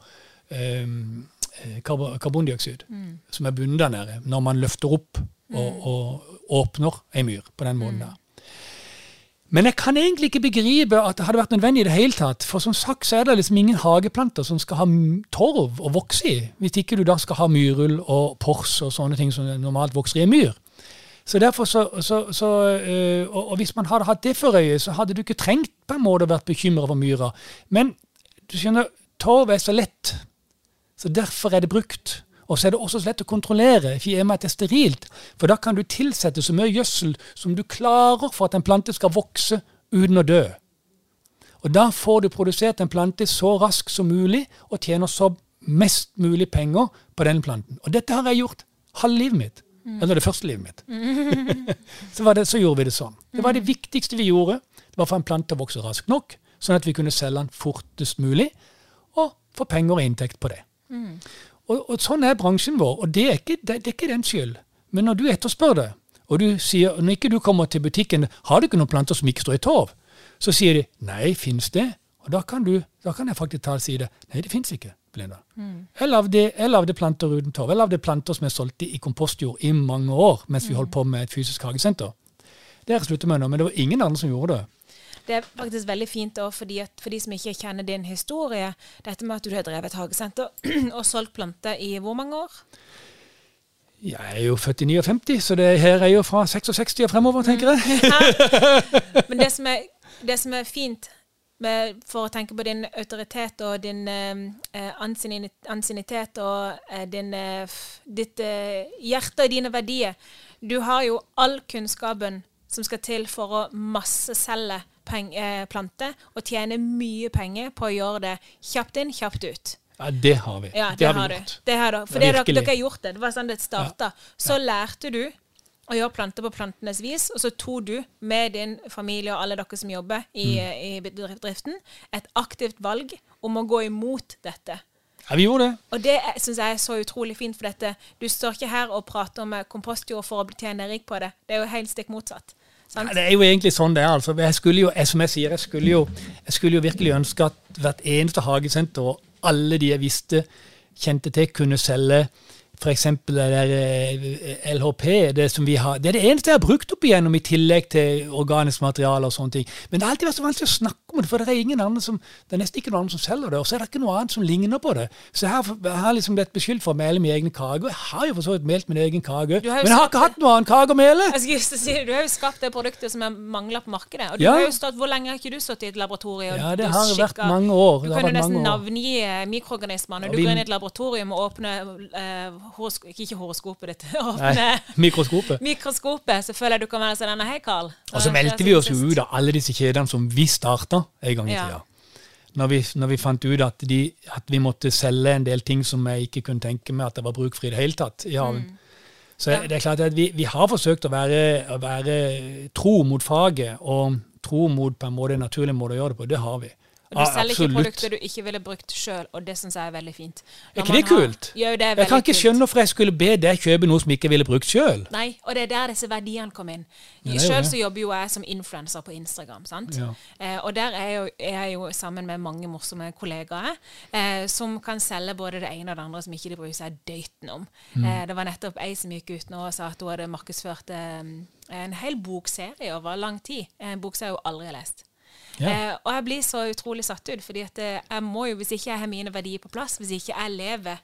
ehm, eh, karbo, karbondioksid Mm. som er bundet der nede, når man løfter opp og, og åpner ei myr på den Mm. måten der. Men jeg kan egentlig ikke begripe at det hadde vært nødvendig i det hele tatt. For som sagt så er det liksom ingen hageplanter som skal ha torv å vokse i, hvis ikke du da skal ha myrull og pors og sånne ting som normalt vokser i en myr. Så derfor så, så, så øh, og, og hvis man hadde hatt det for øye, så hadde du ikke trengt på en måte å vært bekymra for myra. Men du skjønner, torv er så lett, så derfor er det brukt. Og så er det også så lett å kontrollere i og med at det er sterilt. For da kan du tilsette så mye gjødsel som du klarer for at en plante skal vokse uten å dø. Og da får du produsert en plante så raskt som mulig og tjener så mest mulig penger på den planten. Og dette har jeg gjort halve livet mitt. Eller det første livet mitt. så, var det, så gjorde vi det sånn. Det var det viktigste vi gjorde. Det var for en plante å vokse raskt nok, sånn at vi kunne selge den fortest mulig. og få penger og inntekt på det. Og, og Sånn er bransjen vår, og det er ikke, det, det er ikke den skyld. Men når du etterspør det, og du sier, når ikke du kommer til butikken har du ikke noen planter som ikke står i torv, så sier de nei, fins det? Og da kan, du, da kan jeg faktisk ta og si det. Nei, det fins ikke. Belinda. Jeg, lagde, jeg lagde planter uten torv. Jeg lagde planter som jeg solgte i kompostjord i mange år mens vi holdt på med et fysisk hagesenter. Det har jeg sluttet med nå, men det var ingen andre som gjorde det. Det er faktisk veldig fint også, fordi at for de som ikke kjenner din historie, dette med at du har drevet hagesenter og solgt planter i hvor mange år? Jeg er jo født i 59, så det her er jo fra 66 og fremover, tenker jeg. Men det som er, det som er fint med, for å tenke på din autoritet og din eh, ansiennitet og eh, din, eh, ditt eh, hjerte og dine verdier Du har jo all kunnskapen som skal til for å masseselge eh, planter og tjene mye penger på å gjøre det kjapt inn, kjapt ut. Ja, det har vi. Ja, det, det har, har vi gjort. Det har du. For Ja, det dere, dere har gjort det. Det var sånn det starta. Så lærte du å gjøre planter på plantenes vis, og så tok du med din familie og alle dere som jobber i, Mm. i bedriften, et aktivt valg om å gå imot dette. Ja, vi gjorde det. Og det syns jeg er så utrolig fint, for dette Du står ikke her og prater om eh, kompostjord for å bli tjene rik på det. Det er jo helt stikk motsatt. Ja, det er jo egentlig sånn det er. altså. Jeg skulle jo, som jeg sier, jeg skulle jo, jeg skulle jo virkelig ønske at hvert eneste hagesenter og alle de jeg visste kjente til, kunne selge f.eks. eh, LHP. Det, som vi har, det er det eneste jeg har brukt opp igjennom, i tillegg til organisk materiale og sånne ting. Men det har alltid vært så vanskelig å snakke om det, for det er ingen andre som, det er nesten ikke noen andre som selger det. Og så er det ikke noe annet som ligner på det. Så jeg har, jeg har liksom blitt beskyldt for å mele min egen kake. Jeg har jo for så vidt melt min egen kake, men jeg har ikke hatt noe annen kake å mele. Si, Du har jo skapt det produktet som jeg mangler på markedet. Og du Ja. har jo stått, Hvor lenge har ikke du stått i et laboratorium? Ja, det har har vært mange år. Du kan jo nesten navngi eh, mikroorganismene. Du vi- går inn i et laboratorium og åpner eh, horosko, Ikke horoskopet ditt. Nei, mikroskopet. mikroskopet. Så føler jeg du kan være sånn Hei, Carl. Og så meldte vi oss jo ut av alle disse kjedene som vi starta en gang i Ja. tida. Når vi, når vi fant ut at, de, at vi måtte selge en del ting som jeg ikke kunne tenke meg at det var bruk for i det hele tatt. i haven. Mm. Så det er klart at vi, vi har forsøkt å være, å være tro mot faget og tro mot på en måte en naturlig måte å gjøre det på. Det har vi. Du ah, selger ikke produkter du ikke ville brukt sjøl, og det syns jeg er veldig fint. Er ikke det har- kult? Jo, det er Jeg kan ikke skjønne hvorfor jeg skulle be deg kjøpe noe som jeg ikke ville brukt sjøl. Nei, og det er der disse verdiene kom inn. Ja, Sjøl så jobber jo jeg som influenser på Instagram. sant? Ja. Eh, og der er, jo, er jeg jo sammen med mange morsomme kollegaer eh, som kan selge både det ene og det andre som ikke de bryr seg døyten om. Mm. Eh, det var nettopp ei som gikk ut nå og sa at hun hadde markedsført eh, en hel bokserie over lang tid. En bokserie hun aldri har lest. Ja. Eh, og jeg blir så utrolig satt ut, fordi at eh, jeg må jo, hvis ikke jeg har mine verdier på plass, hvis ikke jeg lever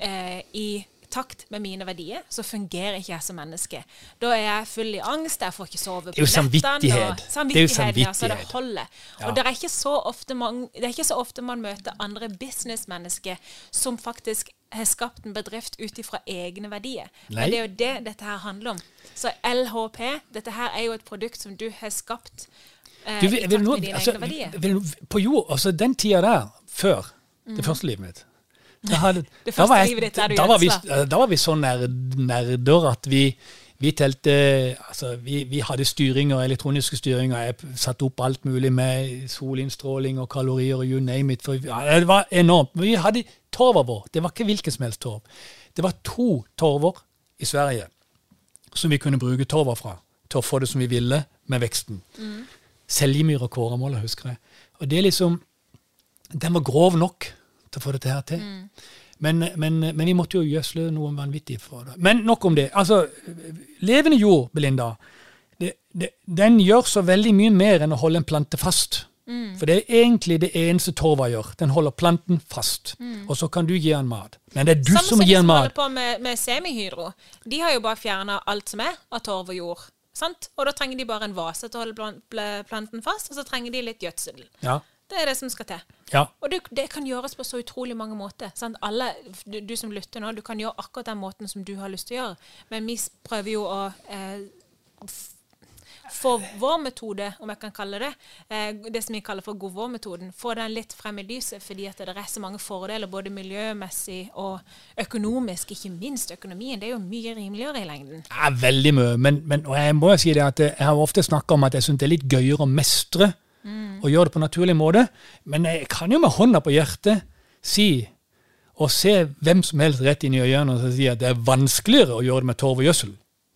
eh, i takt med mine verdier, så fungerer ikke jeg som menneske. Da er jeg full i angst, jeg får ikke sove på Det er jo nettene, samvittighet. og- Det er jo Samvittighet, ja, så det samvittighet. holder. Ja. Og det er, ikke så ofte man, det er ikke så ofte man møter andre businessmennesker som faktisk har skapt en bedrift ut ifra egne verdier. Nei. Men det er jo det dette her handler om. Så LHP, dette her er jo et produkt som du har skapt Du, i vil, vil nå, altså, vil, på jord, altså Den tida der, før det første livet mitt da, hadde, Mm. Det da, var jeg, du da, var vi, da var vi så nær, nerder at vi, vi telte altså vi, vi hadde styringer, elektroniske styringer. Jeg satte opp alt mulig med solinnstråling og kalorier og you name it. For, ja, det var enormt. Men vi hadde torver vår. Det var ikke hvilken som helst torv. Det var to torver i Sverige som vi kunne bruke torver fra til å få det som vi ville med veksten. Seljemyr og kåremåler, husker jeg. Og det er liksom Den var grov nok til å få dette her til. Men, men, men vi måtte jo gjødsle noe vanvittig for det. Men nok om det. Altså, levende jord, Belinda, det, det, den gjør så veldig mye mer enn å holde en plante fast. For det er egentlig det eneste torva gjør. Den holder planten fast. Og så kan du gi den mat. Men det er du Samme som gir den mat. Samme som holder på med, med semihydro. De har jo bare fjerna alt som er av torv og jord. Sant? Og da trenger de bare en vase til å holde planten fast, og så trenger de litt gjødsel. Ja. Det er det som skal til. ja. Og det, det kan gjøres på så utrolig mange måter. Sant? Alle, du, du som lytter nå, du kan gjøre akkurat den måten som du har lyst til å gjøre. Men vi prøver jo å eh, få vår metode, om jeg kan kalle det, eh, det som vi kaller for god vår-metoden, få den litt frem i lyset, fordi at det er så mange fordeler, både miljømessig og økonomisk. Ikke minst økonomien. Det er jo mye rimeligere i lengden. Ja, veldig mye. Men, men jeg må jo si det at jeg har ofte snakka om at jeg syns det er litt gøyere å mestre og gjøre det på en naturlig måte. Men jeg kan jo med hånda på hjertet si og se hvem som helst rett inn i øynene og si at det er vanskeligere å gjøre det med torv og gjødsel.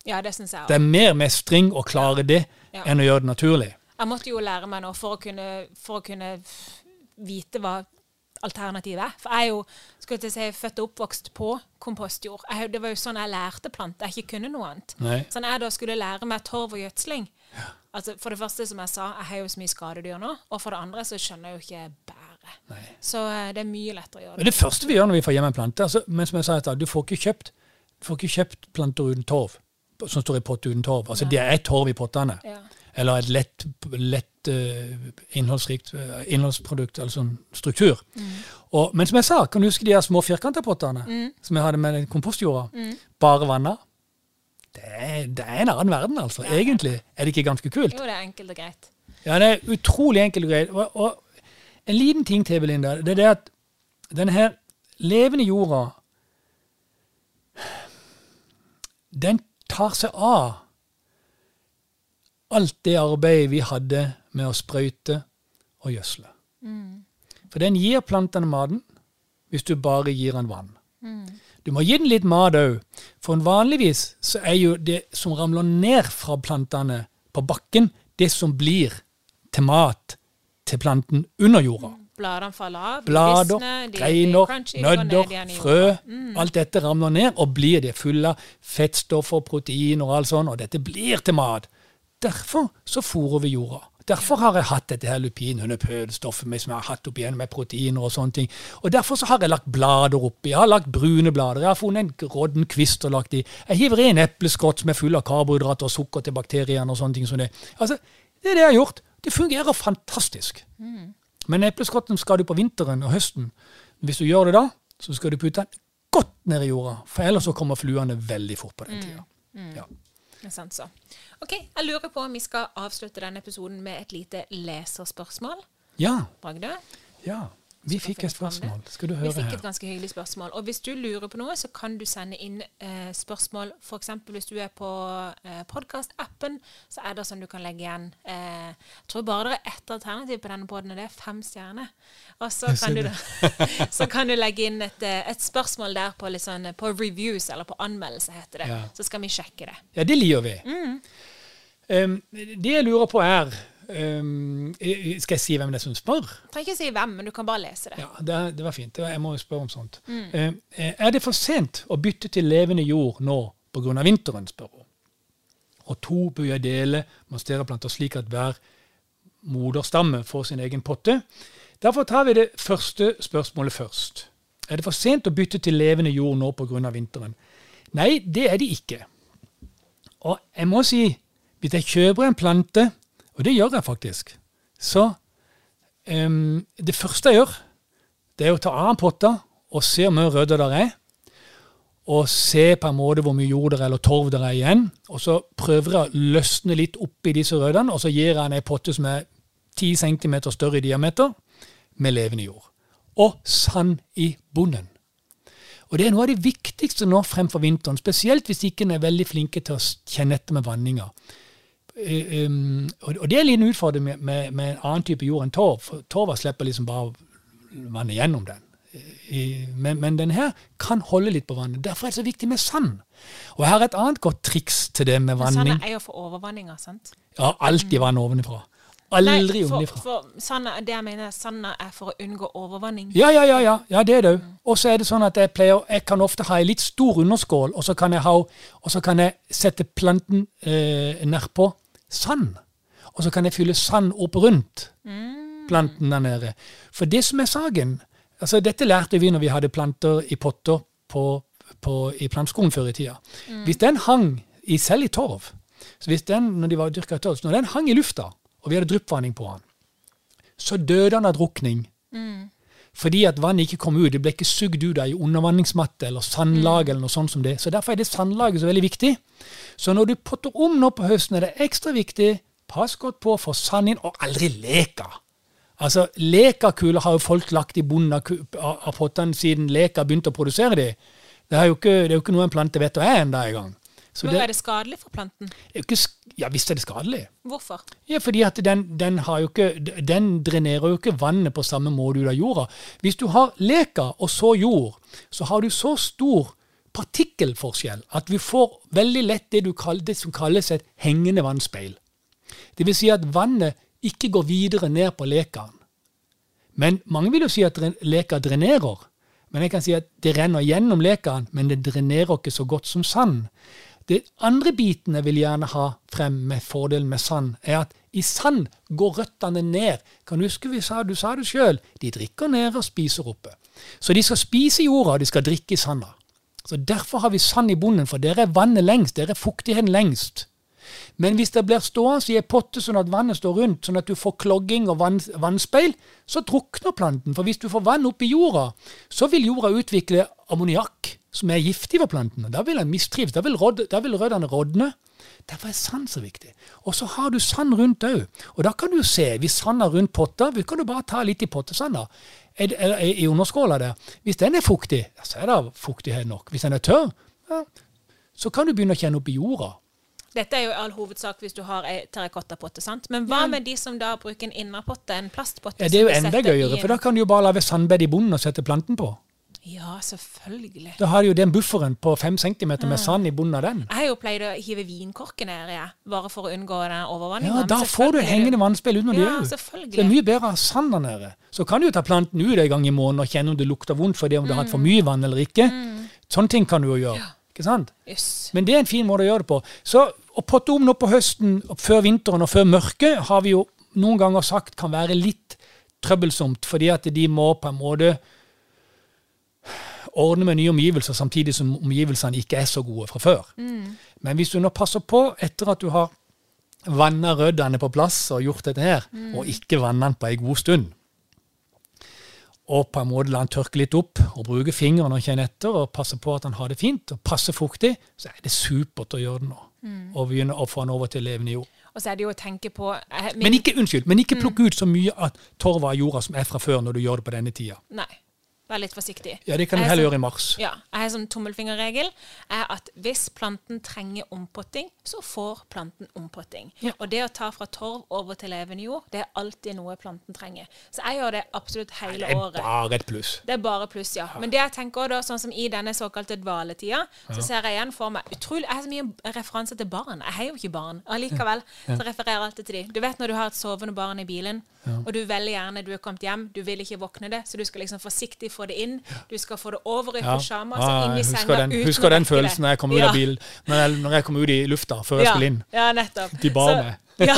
Ja, det synes jeg Det er mer mestring å klare det Ja. enn å gjøre det naturlig. Jeg måtte jo lære meg nå for å kunne, for å kunne vite hva alternativet er. For jeg er jo skulle jeg si, født og oppvokst på kompostjord. Jeg, det var jo sånn jeg lærte planter. Jeg ikke kunne noe annet. Nei. Så når jeg da skulle lære meg torv og gjødsling altså For det første, som jeg sa, jeg har jo så mye skadedyr nå. Og for det andre så skjønner jeg jo ikke bæret. Nei. Så eh, det er mye lettere å gjøre Men det. det første vi gjør når vi får hjem en plante altså, Men som jeg sa du får ikke kjøpt får ikke kjøpt planter uten torv, som står i pott uten torv. Altså. Det er torv i pottene. Ja. Eller et lett, lett uh, innholdsrikt uh, innholdsprodukt, altså en struktur. Mm. Og, men som jeg sa, kan du huske de her små firkanta pottene som jeg hadde med kompostjorda? Mm. Bare vanna. Det er, det er en annen verden, altså. Egentlig er det ikke ganske kult. Jo, det er enkelt og greit. Ja, det er utrolig enkelt og greit. Og, og en liten ting til, Belinda. Det er det at denne her levende jorda Den tar seg av alt det arbeidet vi hadde med å sprøyte og gjødsle. For den gir plantene maten hvis du bare gir den vann. Du må gi den litt mat òg, for vanligvis så er jo det som ramler ned fra plantene på bakken, det som blir til mat til planten under jorda. Bladene faller av, Blader, greiner, nødder, frø. Mm. Alt dette ramler ned og blir det fulle av fettstoffer, proteiner og alt sånt, og dette blir til mat. Derfor så fôrer vi jorda. Derfor har jeg hatt dette her lupinhundepødstoffet med, som jeg har hatt opp igjen med proteiner og sånne ting. Og derfor så har jeg lagt blader oppi. Jeg har lagt brune blader. Jeg har funnet en rådden kvist og lagt i. Jeg hiver i en epleskott som er full av karbohydrater og sukker til bakteriene og sånne ting som det. Altså, det er det jeg har gjort. Det fungerer fantastisk. Men epleskotten skal du på vinteren og høsten. Hvis du gjør det da, så skal du putte den godt ned i jorda, for ellers så kommer fluene veldig fort på den tida. Ja. Det er sant, så. Ok, Jeg lurer på om vi skal avslutte denne episoden med et lite leserspørsmål. ja, Bragde? ja. Vi fikk et spørsmål. Skal du Vi fikk et ganske hyggelig spørsmål. Og hvis du lurer på noe, så kan du sende inn eh, spørsmål f.eks. hvis du er på eh, podkast-appen, så er det sånn du kan legge igjen eh, Jeg tror bare det er ett alternativ på denne poden, og det er fem stjerner. Og så kan, du, så kan du legge inn et, eh, et spørsmål der på, sånn, på reviews, eller på anmeldelse, heter det. Ja. Så skal vi sjekke det. Ja, det liker vi. Mm. Um, det jeg lurer på er um, Skal jeg si hvem det er som spør? Trenger ikke si hvem, men du kan bare lese det. Ja, det, det var fint. Det var- Jeg må jo spørre om sånt. Um, er det for sent å bytte til levende jord nå pga. vinteren, spør hun. Og to bør jeg dele monsteraplanter slik at hver moderstamme får sin egen potte. Derfor tar vi det første spørsmålet først. Er det for sent å bytte til levende jord nå pga. vinteren? Nei, det er det ikke. Og jeg må si, hvis jeg kjøper en plante, og det gjør jeg faktisk, så um, Det første jeg gjør, det er å ta av potta og se hvor mye rødder der er. Og se på en måte hvor mye jord der er, eller torv der er igjen. Og så prøver jeg å løsne litt oppi disse røddene, og så gir jeg en ei potte som er 10 cm større i diameter, med levende jord. Og sand i bunnen. Og det er noe av det viktigste nå fremfor vinteren, spesielt hvis ikke en er veldig flinke til å kjenne etter med vanninga. Um, og det er en liten utfordring med, med, med en annen type jord enn torv. For torva slipper liksom bare vannet gjennom den. I, men, men den her kan holde litt på vannet. Derfor er det så viktig med sand. Og jeg har et annet godt triks til det med vanning. Sand er jo for overvanninga, sant? Ja, alltid vann ovenifra. Aldri Nei, for, for sanda, det jeg mener, sanda er for å unngå overvanning. Ja, ja, ja, ja, ja, det er det òg. Og så er det sånn at jeg pleier Jeg kan ofte ha en litt stor underskål, og så kan jeg, ha, og så kan jeg sette planten eh, nedpå sand. Og så kan jeg fylle sand opp rundt planten der nede. For det som er saken altså Dette lærte vi når vi hadde planter i potter på, på, i planteskolen før i tida. Hvis den hang i, selv i torv, så hvis den, når de var dyrka i torv, når den hang i lufta, og vi hadde dryppvanning på den, så døde han av drukning. Fordi at vannet ikke kom ut. Det ble ikke sugd ut av ei undervanningsmatte eller sandlag. eller noe sånt som det. Så Derfor er det sandlaget så veldig viktig. Så når du potter om nå på høsten, er det ekstra viktig pass godt på å få sand inn, og aldri leka. Altså, Lekakuler har jo folk lagt i bunnen av pottene siden leka begynte å produsere de. Det er jo ikke, det er jo ikke noe en plante vet hva er ennå engang. Men det er det skadelig for planten? ikke Ja, visst er det skadelig. Hvorfor? Ja, fordi at den, den, ikke, den drenerer jo ikke vannet på samme måte ut av jorda. Hvis du har leka og så jord, så har du så stor partikkelforskjell at vi får veldig lett det, du kaller, det som kalles et hengende vannspeil. Det vil si at vannet ikke går videre ned på lekaen. Men mange vil jo si at leka drenerer. Men jeg kan si at det renner gjennom lekaen, men det drenerer ikke så godt som sand. Det andre biten jeg vil gjerne ha frem med fordelen med sand, er at i sand går røttene ned. Kan du huske vi sa, du sa det sjøl, de drikker ned og spiser oppe. Så de skal spise jorda, og de skal drikke i sanda. Så Derfor har vi sand i bunnen, for der er vannet lengst, der er fuktigheten lengst. Men hvis det blir stående i ei potte sånn at vannet står rundt, sånn at du får klogging og vann, vannspeil, så drukner planten. For hvis du får vann opp i jorda, så vil jorda utvikle ammoniakk, som er giftig for planten. Da vil den mistrives. Da vil, råd, da vil røddene rådne. Derfor er sand så viktig. Og så har du sand rundt òg. Og da kan du se, hvis sanda rundt potta, kan du bare ta litt i pottesanda. I underskåla der. Hvis den er fuktig, så er det fuktighet nok. Hvis den er tørr, ja, så kan du begynne å kjenne opp i jorda. Dette er jo i all hovedsak hvis du har ei terrakottapotte, sant? Men hva med de som da bruker en innerpotte, en plastpotte? Ja, Det er jo enda gøyere, for da kan du jo bare lage sandbed i bunnen og sette planten på. Ja, selvfølgelig. Da har du jo den bufferen på fem centimeter med sand i bunnen av den. Jeg har jo pleid å hive vinkorker ned ja. bare for å unngå den overvanninga. Ja, Da får du hengende vannspill under ja, det òg. Det er mye bedre å ha sand der nede. Så kan du jo ta planten ut en gang i måneden og kjenne om det lukter vondt fordi om du har hatt for mye vann eller ikke. Sånne ting kan du jo gjøre. Ikke sant? Yes. Men det er en fin måte å gjøre det på. Så å potte om nå på høsten, før vinteren og før mørket, har vi jo noen ganger sagt kan være litt trøbbelsomt, fordi at de må på en måte ordne med nye omgivelser, samtidig som omgivelsene ikke er så gode fra før. Men hvis du nå passer på etter at du har vanna røddene på plass og gjort dette her, og ikke vanna den på ei god stund, og på en måte la den tørke litt opp, og bruke fingeren og kjenne etter, og passe på at den har det fint, og passe fuktig, så er det supert å gjøre det nå. Og begynne å få den over til levende jord. Og så er det jo å tenke på eh, min, Men ikke, unnskyld, men ikke plukk ut så mye av torva av jorda som er fra før, når du gjør det på denne tida. Nei. Vær litt forsiktig. Ja, det kan du er heller sånn- gjøre i mars. Ja, jeg har sånn tommelfingerregel er at hvis planten trenger ompotting, så får planten ompotting. Ja. Og det å ta fra torv over til levende jord, det er alltid noe planten trenger. Så jeg gjør det absolutt hele Det er året. bare et pluss. Det er bare pluss, ja. Men det jeg tenker da, sånn som i denne såkalte dvaletida, så ser jeg igjen for meg utrolig Jeg har så mye referanser til barn. Jeg har jo ikke barn. Allikevel så refererer jeg alltid til dem. Du vet når du har et sovende barn i bilen, og du veldig gjerne du er kommet hjem, du vil ikke våkne det, så du skal liksom forsiktig få det inn. Du skal få det over i Ja. pysjama, Ja, ja, inn i senga den, uten husker den følelsen når jeg kom ut av bilen, når jeg, når jeg kom ut i lufta før jeg skulle inn. Ja, nettopp. De bar så, meg. ja.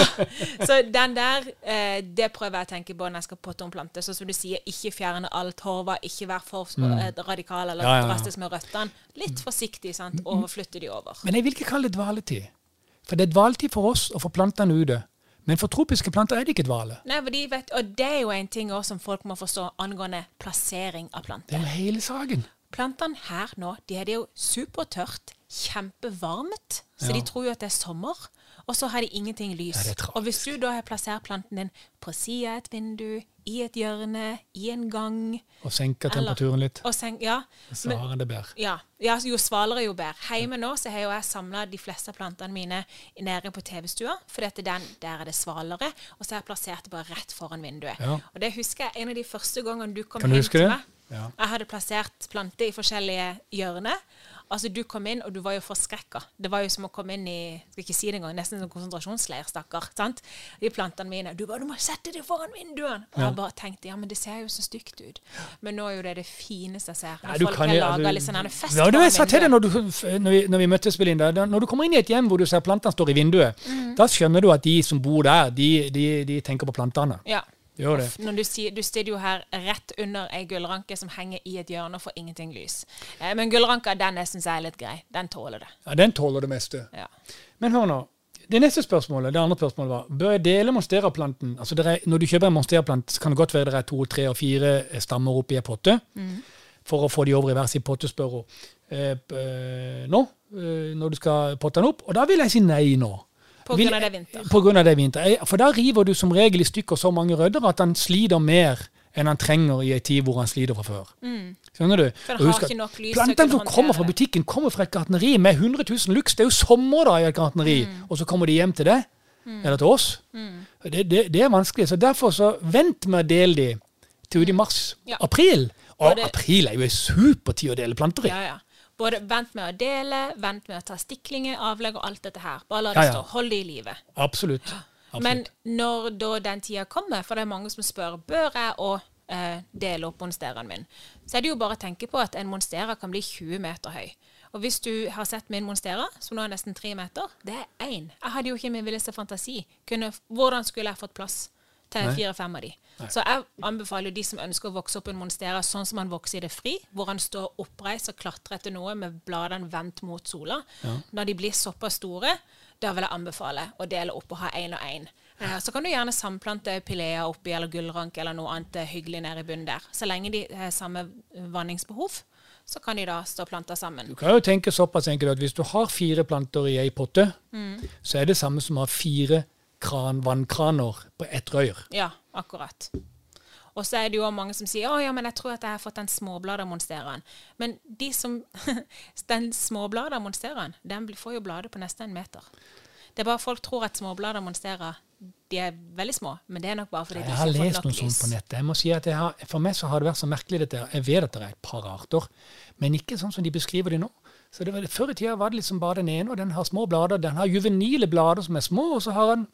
Så den der, eh, det prøver jeg å tenke på når jeg skal potte om planter. Så som du sier, ikke fjerne all torva, ikke være for mm. radikal eller Mm. Ja, ja, ja. drastisk med røttene. Litt forsiktig, sant. Overflytte de over. Men jeg vil ikke kalle det dvaletid. For det er dvaletid for oss å få plantene ute. Men for tropiske planter er det ikke dvale. Nei, for de vet, og det er jo en ting også som folk må forstå angående plassering av planter. Det er jo hele saken. Plantene her nå, de er det jo supertørt, kjempevarmt, så Ja. de tror jo at det er sommer. Og så har de ingenting lys. Ja, og hvis du da har plassert planten din på sida av et vindu, i et hjørne, i en gang Og senker eller- temperaturen litt. Og sen, ja, Så har en det bedre. ja, ja, jo svalere, jo bedre. Hjemme nå så har jo jeg samla de fleste plantene mine nede på TV-stua, for den, der er det svalere. Og så har jeg plassert det bare rett foran vinduet. Ja. Og det husker jeg en av de første gangene du kom hjem til meg. Ja. Jeg hadde plassert planter i forskjellige hjørner. Altså, Du kom inn, og du var jo forskrekka. Det var jo som å komme inn i skal ikke si det engang, nesten en konsentrasjonsleir, stakkar. sant? De plantene mine. Du bare 'Du må sette det foran vinduene!' Og jeg bare tenkte ja, men det ser jo så stygt ut. Men nå er jo det det fineste jeg ser. Når ja, folk kan har laga altså- litt sånn fest Ja, det jeg sa til deg vinduet. når, du, når, vi, når vi møttes, Belinda. Når du kommer inn i et hjem hvor du ser plantene står i vinduet, Mm. da skjønner du at de som bor der, de, de, de tenker på plantene. Ja. Gjør det. Når du, sier, du sitter jo her rett under ei gullranke som henger i et hjørne og får ingenting lys. Eh, men gullranka den syns jeg er litt grei. Den tåler det. Ja, Den tåler det meste. Ja. Men hør nå. Det neste spørsmålet, det andre spørsmålet var bør jeg dele monsteraplanten? Altså er, når du kjøper en monsteraplant, så kan det godt være det er to, tre og fire stammer oppi en potte. For å få de over i hver sin pottespørre eh, eh, nå, eh, når du skal potte den opp. Og da vil jeg si nei nå. På grunn av det er vinter. På grunn av det er vinter. For da river du som regel i stykker så mange rødder at han sliter mer enn han trenger i en tid hvor han sliter fra før. Mm. Skjønner du? For Og har ikke nok lys Plantene som kommer fra butikken, kommer fra et gartneri med 100 000 lux. Det er jo sommer da i et gartneri, Mm. og så kommer de hjem til deg, eller til oss. Det, det, det er vanskelig. Så derfor så vent med å dele de til uti mars-april. Og Og det- april er jo en supertid å dele planter i. Ja, ja. Både vent med å dele, vent med å ta stiklinger, avlegg og alt dette her. Bare la det Ja, ja. stå. Hold det i live. Absolutt. Absolutt. Men når da den tida kommer, for det er mange som spør bør jeg å eh, dele opp monsteraen min, så er det jo bare å tenke på at en monstera kan bli 20 meter høy. Og hvis du har sett min monstera, som nå er nesten tre meter, det er én. Jeg hadde jo ikke min villeste fantasi. Kunne, hvordan skulle jeg fått plass til fire-fem av de? Så jeg anbefaler de som ønsker å vokse opp en monstera sånn som han vokser i det fri, hvor han står oppreist og klatrer etter noe med bladene vendt mot sola. Når de blir såpass store, da vil jeg anbefale å dele opp og ha én og én. Eh, Så kan du gjerne samplante pilea oppi eller gullrank eller noe annet eh, hyggelig nede i bunnen der. Så lenge de har samme vanningsbehov, så kan de da stå planta sammen. Du kan jo tenke såpass enkelt at hvis du har fire planter i ei potte, Mm. så er det samme som å ha fire kran, vannkraner på ett røyr. Ja, akkurat. Og så er det jo mange som sier å ja, men jeg tror at jeg har fått den småbladamonsteren. Men de som, den småbladamonsteren den får jo blader på nesten en meter. Det er bare folk tror at småblada de er veldig små, men det er nok bare fordi de Jeg ikke har har lest nok noe sånt på nettet. Jeg må si at jeg har, For meg så har det vært så merkelig dette. Jeg vet at det er et par arter, men ikke sånn som de beskriver det nå. Så det var, Før i tida var det liksom bare den ene, og den har små blader. Den har juvenile blader som er små, og så har den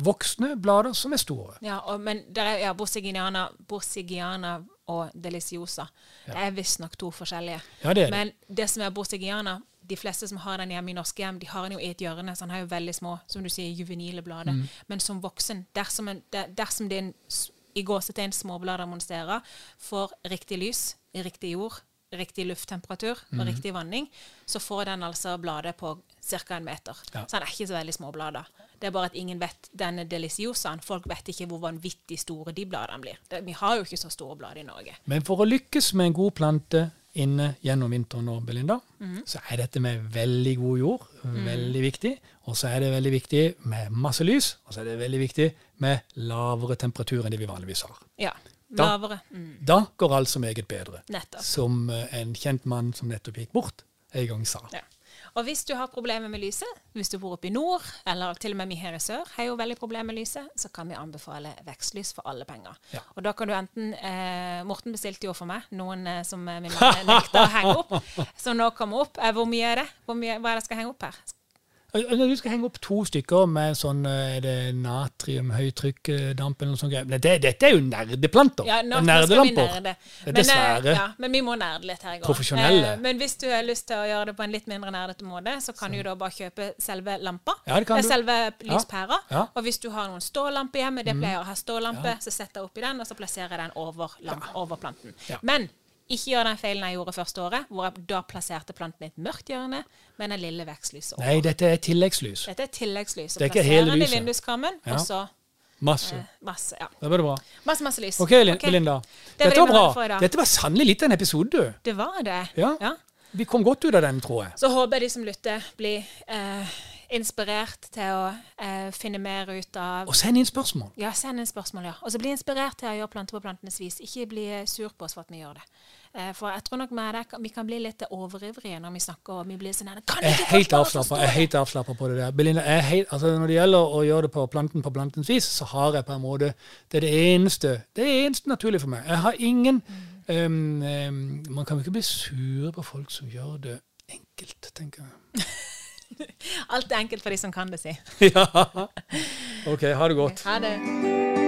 voksne blader som er store. Ja, og, men der er ja, borsigiana, borsigiana og deliciosa. Det er visstnok to forskjellige. Ja, det er det. Men det som er borsigiana, de fleste som har den hjemme i norske hjem, de har den jo i et hjørne, så den har jo veldig små, som du sier, juvenile blader. Mm. Men som voksen, dersom, en, der, dersom din i gåsetegn småblader monstera får riktig lys i riktig jord, riktig lufttemperatur Mm. og riktig vanning, så får den altså bladet på ca. en meter. Ja. Så den er ikke så veldig små blader. Det er bare at ingen vet denne deliciosaen. Folk vet ikke hvor vanvittig store de bladene blir. Det, vi har jo ikke så store blader i Norge. Men for å lykkes med en god plante inne gjennom vinteren nå, Belinda, Mhm. så er dette med veldig god jord veldig viktig. Og så er det veldig viktig med masse lys, og så er det veldig viktig med lavere temperatur enn det vi vanligvis har. Ja. Da- Lavere. Mm, Da går alt så meget bedre. nettopp. Som eh, en kjent mann som nettopp gikk bort, en gang sa. Ja. Og hvis du har problemer med lyset, hvis du bor oppe i nord, eller til og med vi her i sør har jo veldig problemer med lyset, så kan vi anbefale vekstlys for alle penger. Ja. Og da kan du enten eh, Morten bestilte jo for meg noen eh, som vi min nekter å henge opp, som nå kommer opp. Eh, hvor mye er det? Mye, hva er det jeg skal henge opp her? Eh, eh, Du skal henge opp to stykker med sånn eh, er det natriumhøytrykkdamp eller noe sånt. Men det, dette er jo nerdeplanter. Ja, er nerdelamper. nerde. Er Men, eh, dessverre. Ja, men vi må nerde litt her i går. Profesjonelle. Eh, men hvis du har lyst til å gjøre det på en litt mindre nerdete måte, så kan du da bare kjøpe selve lampa. Ja, det kan Eh, du. Selve lyspæra. Ja. Ja. Og hvis du har noen stålamper hjemme, det pleier jeg å ha stålampe, så setter jeg oppi den, og så plasserer jeg den over, over planten. Men ikke gjør den feilen jeg gjorde første året, hvor jeg da plasserte planten i et mørkt hjørne med den lille vekstlyset over. Nei, dette er tilleggslys. Dette er tilleggslys. Så Det er ikke hele den i lyset. vinduskarmen, Ja. og så Masse. eh, masse, ja. Da blir det bra. masse, masse lys. OK, Lin- okay. Linda. Det Dette det var bra. Dette var sannelig litt av en episode, du. Det var det. Ja. ja. Vi kom godt ut av den, tror jeg. Så håper jeg de som lytter, blir eh, inspirert til å eh, finne mer ut av Og send inn spørsmål. Ja, send inn spørsmål, ja. Og så bli inspirert til å gjøre planter på plantenes vis. Ikke bli eh, sur på oss for at vi gjør det. Eh, for jeg tror nok med det, vi kan bli litt overivrige når vi snakker, og vi blir sånn Kan Jeg er helt avslappa på det der. Belinda, helt, altså når det gjelder å gjøre det på planten på plantens vis, så har jeg på en måte Det er det eneste det er eneste naturlige for meg. Jeg har ingen um, um, Man kan jo ikke bli sur på folk som gjør det enkelt, tenker jeg. Alt er enkelt for de som kan det, si. ja. OK, ha det godt. Ha det.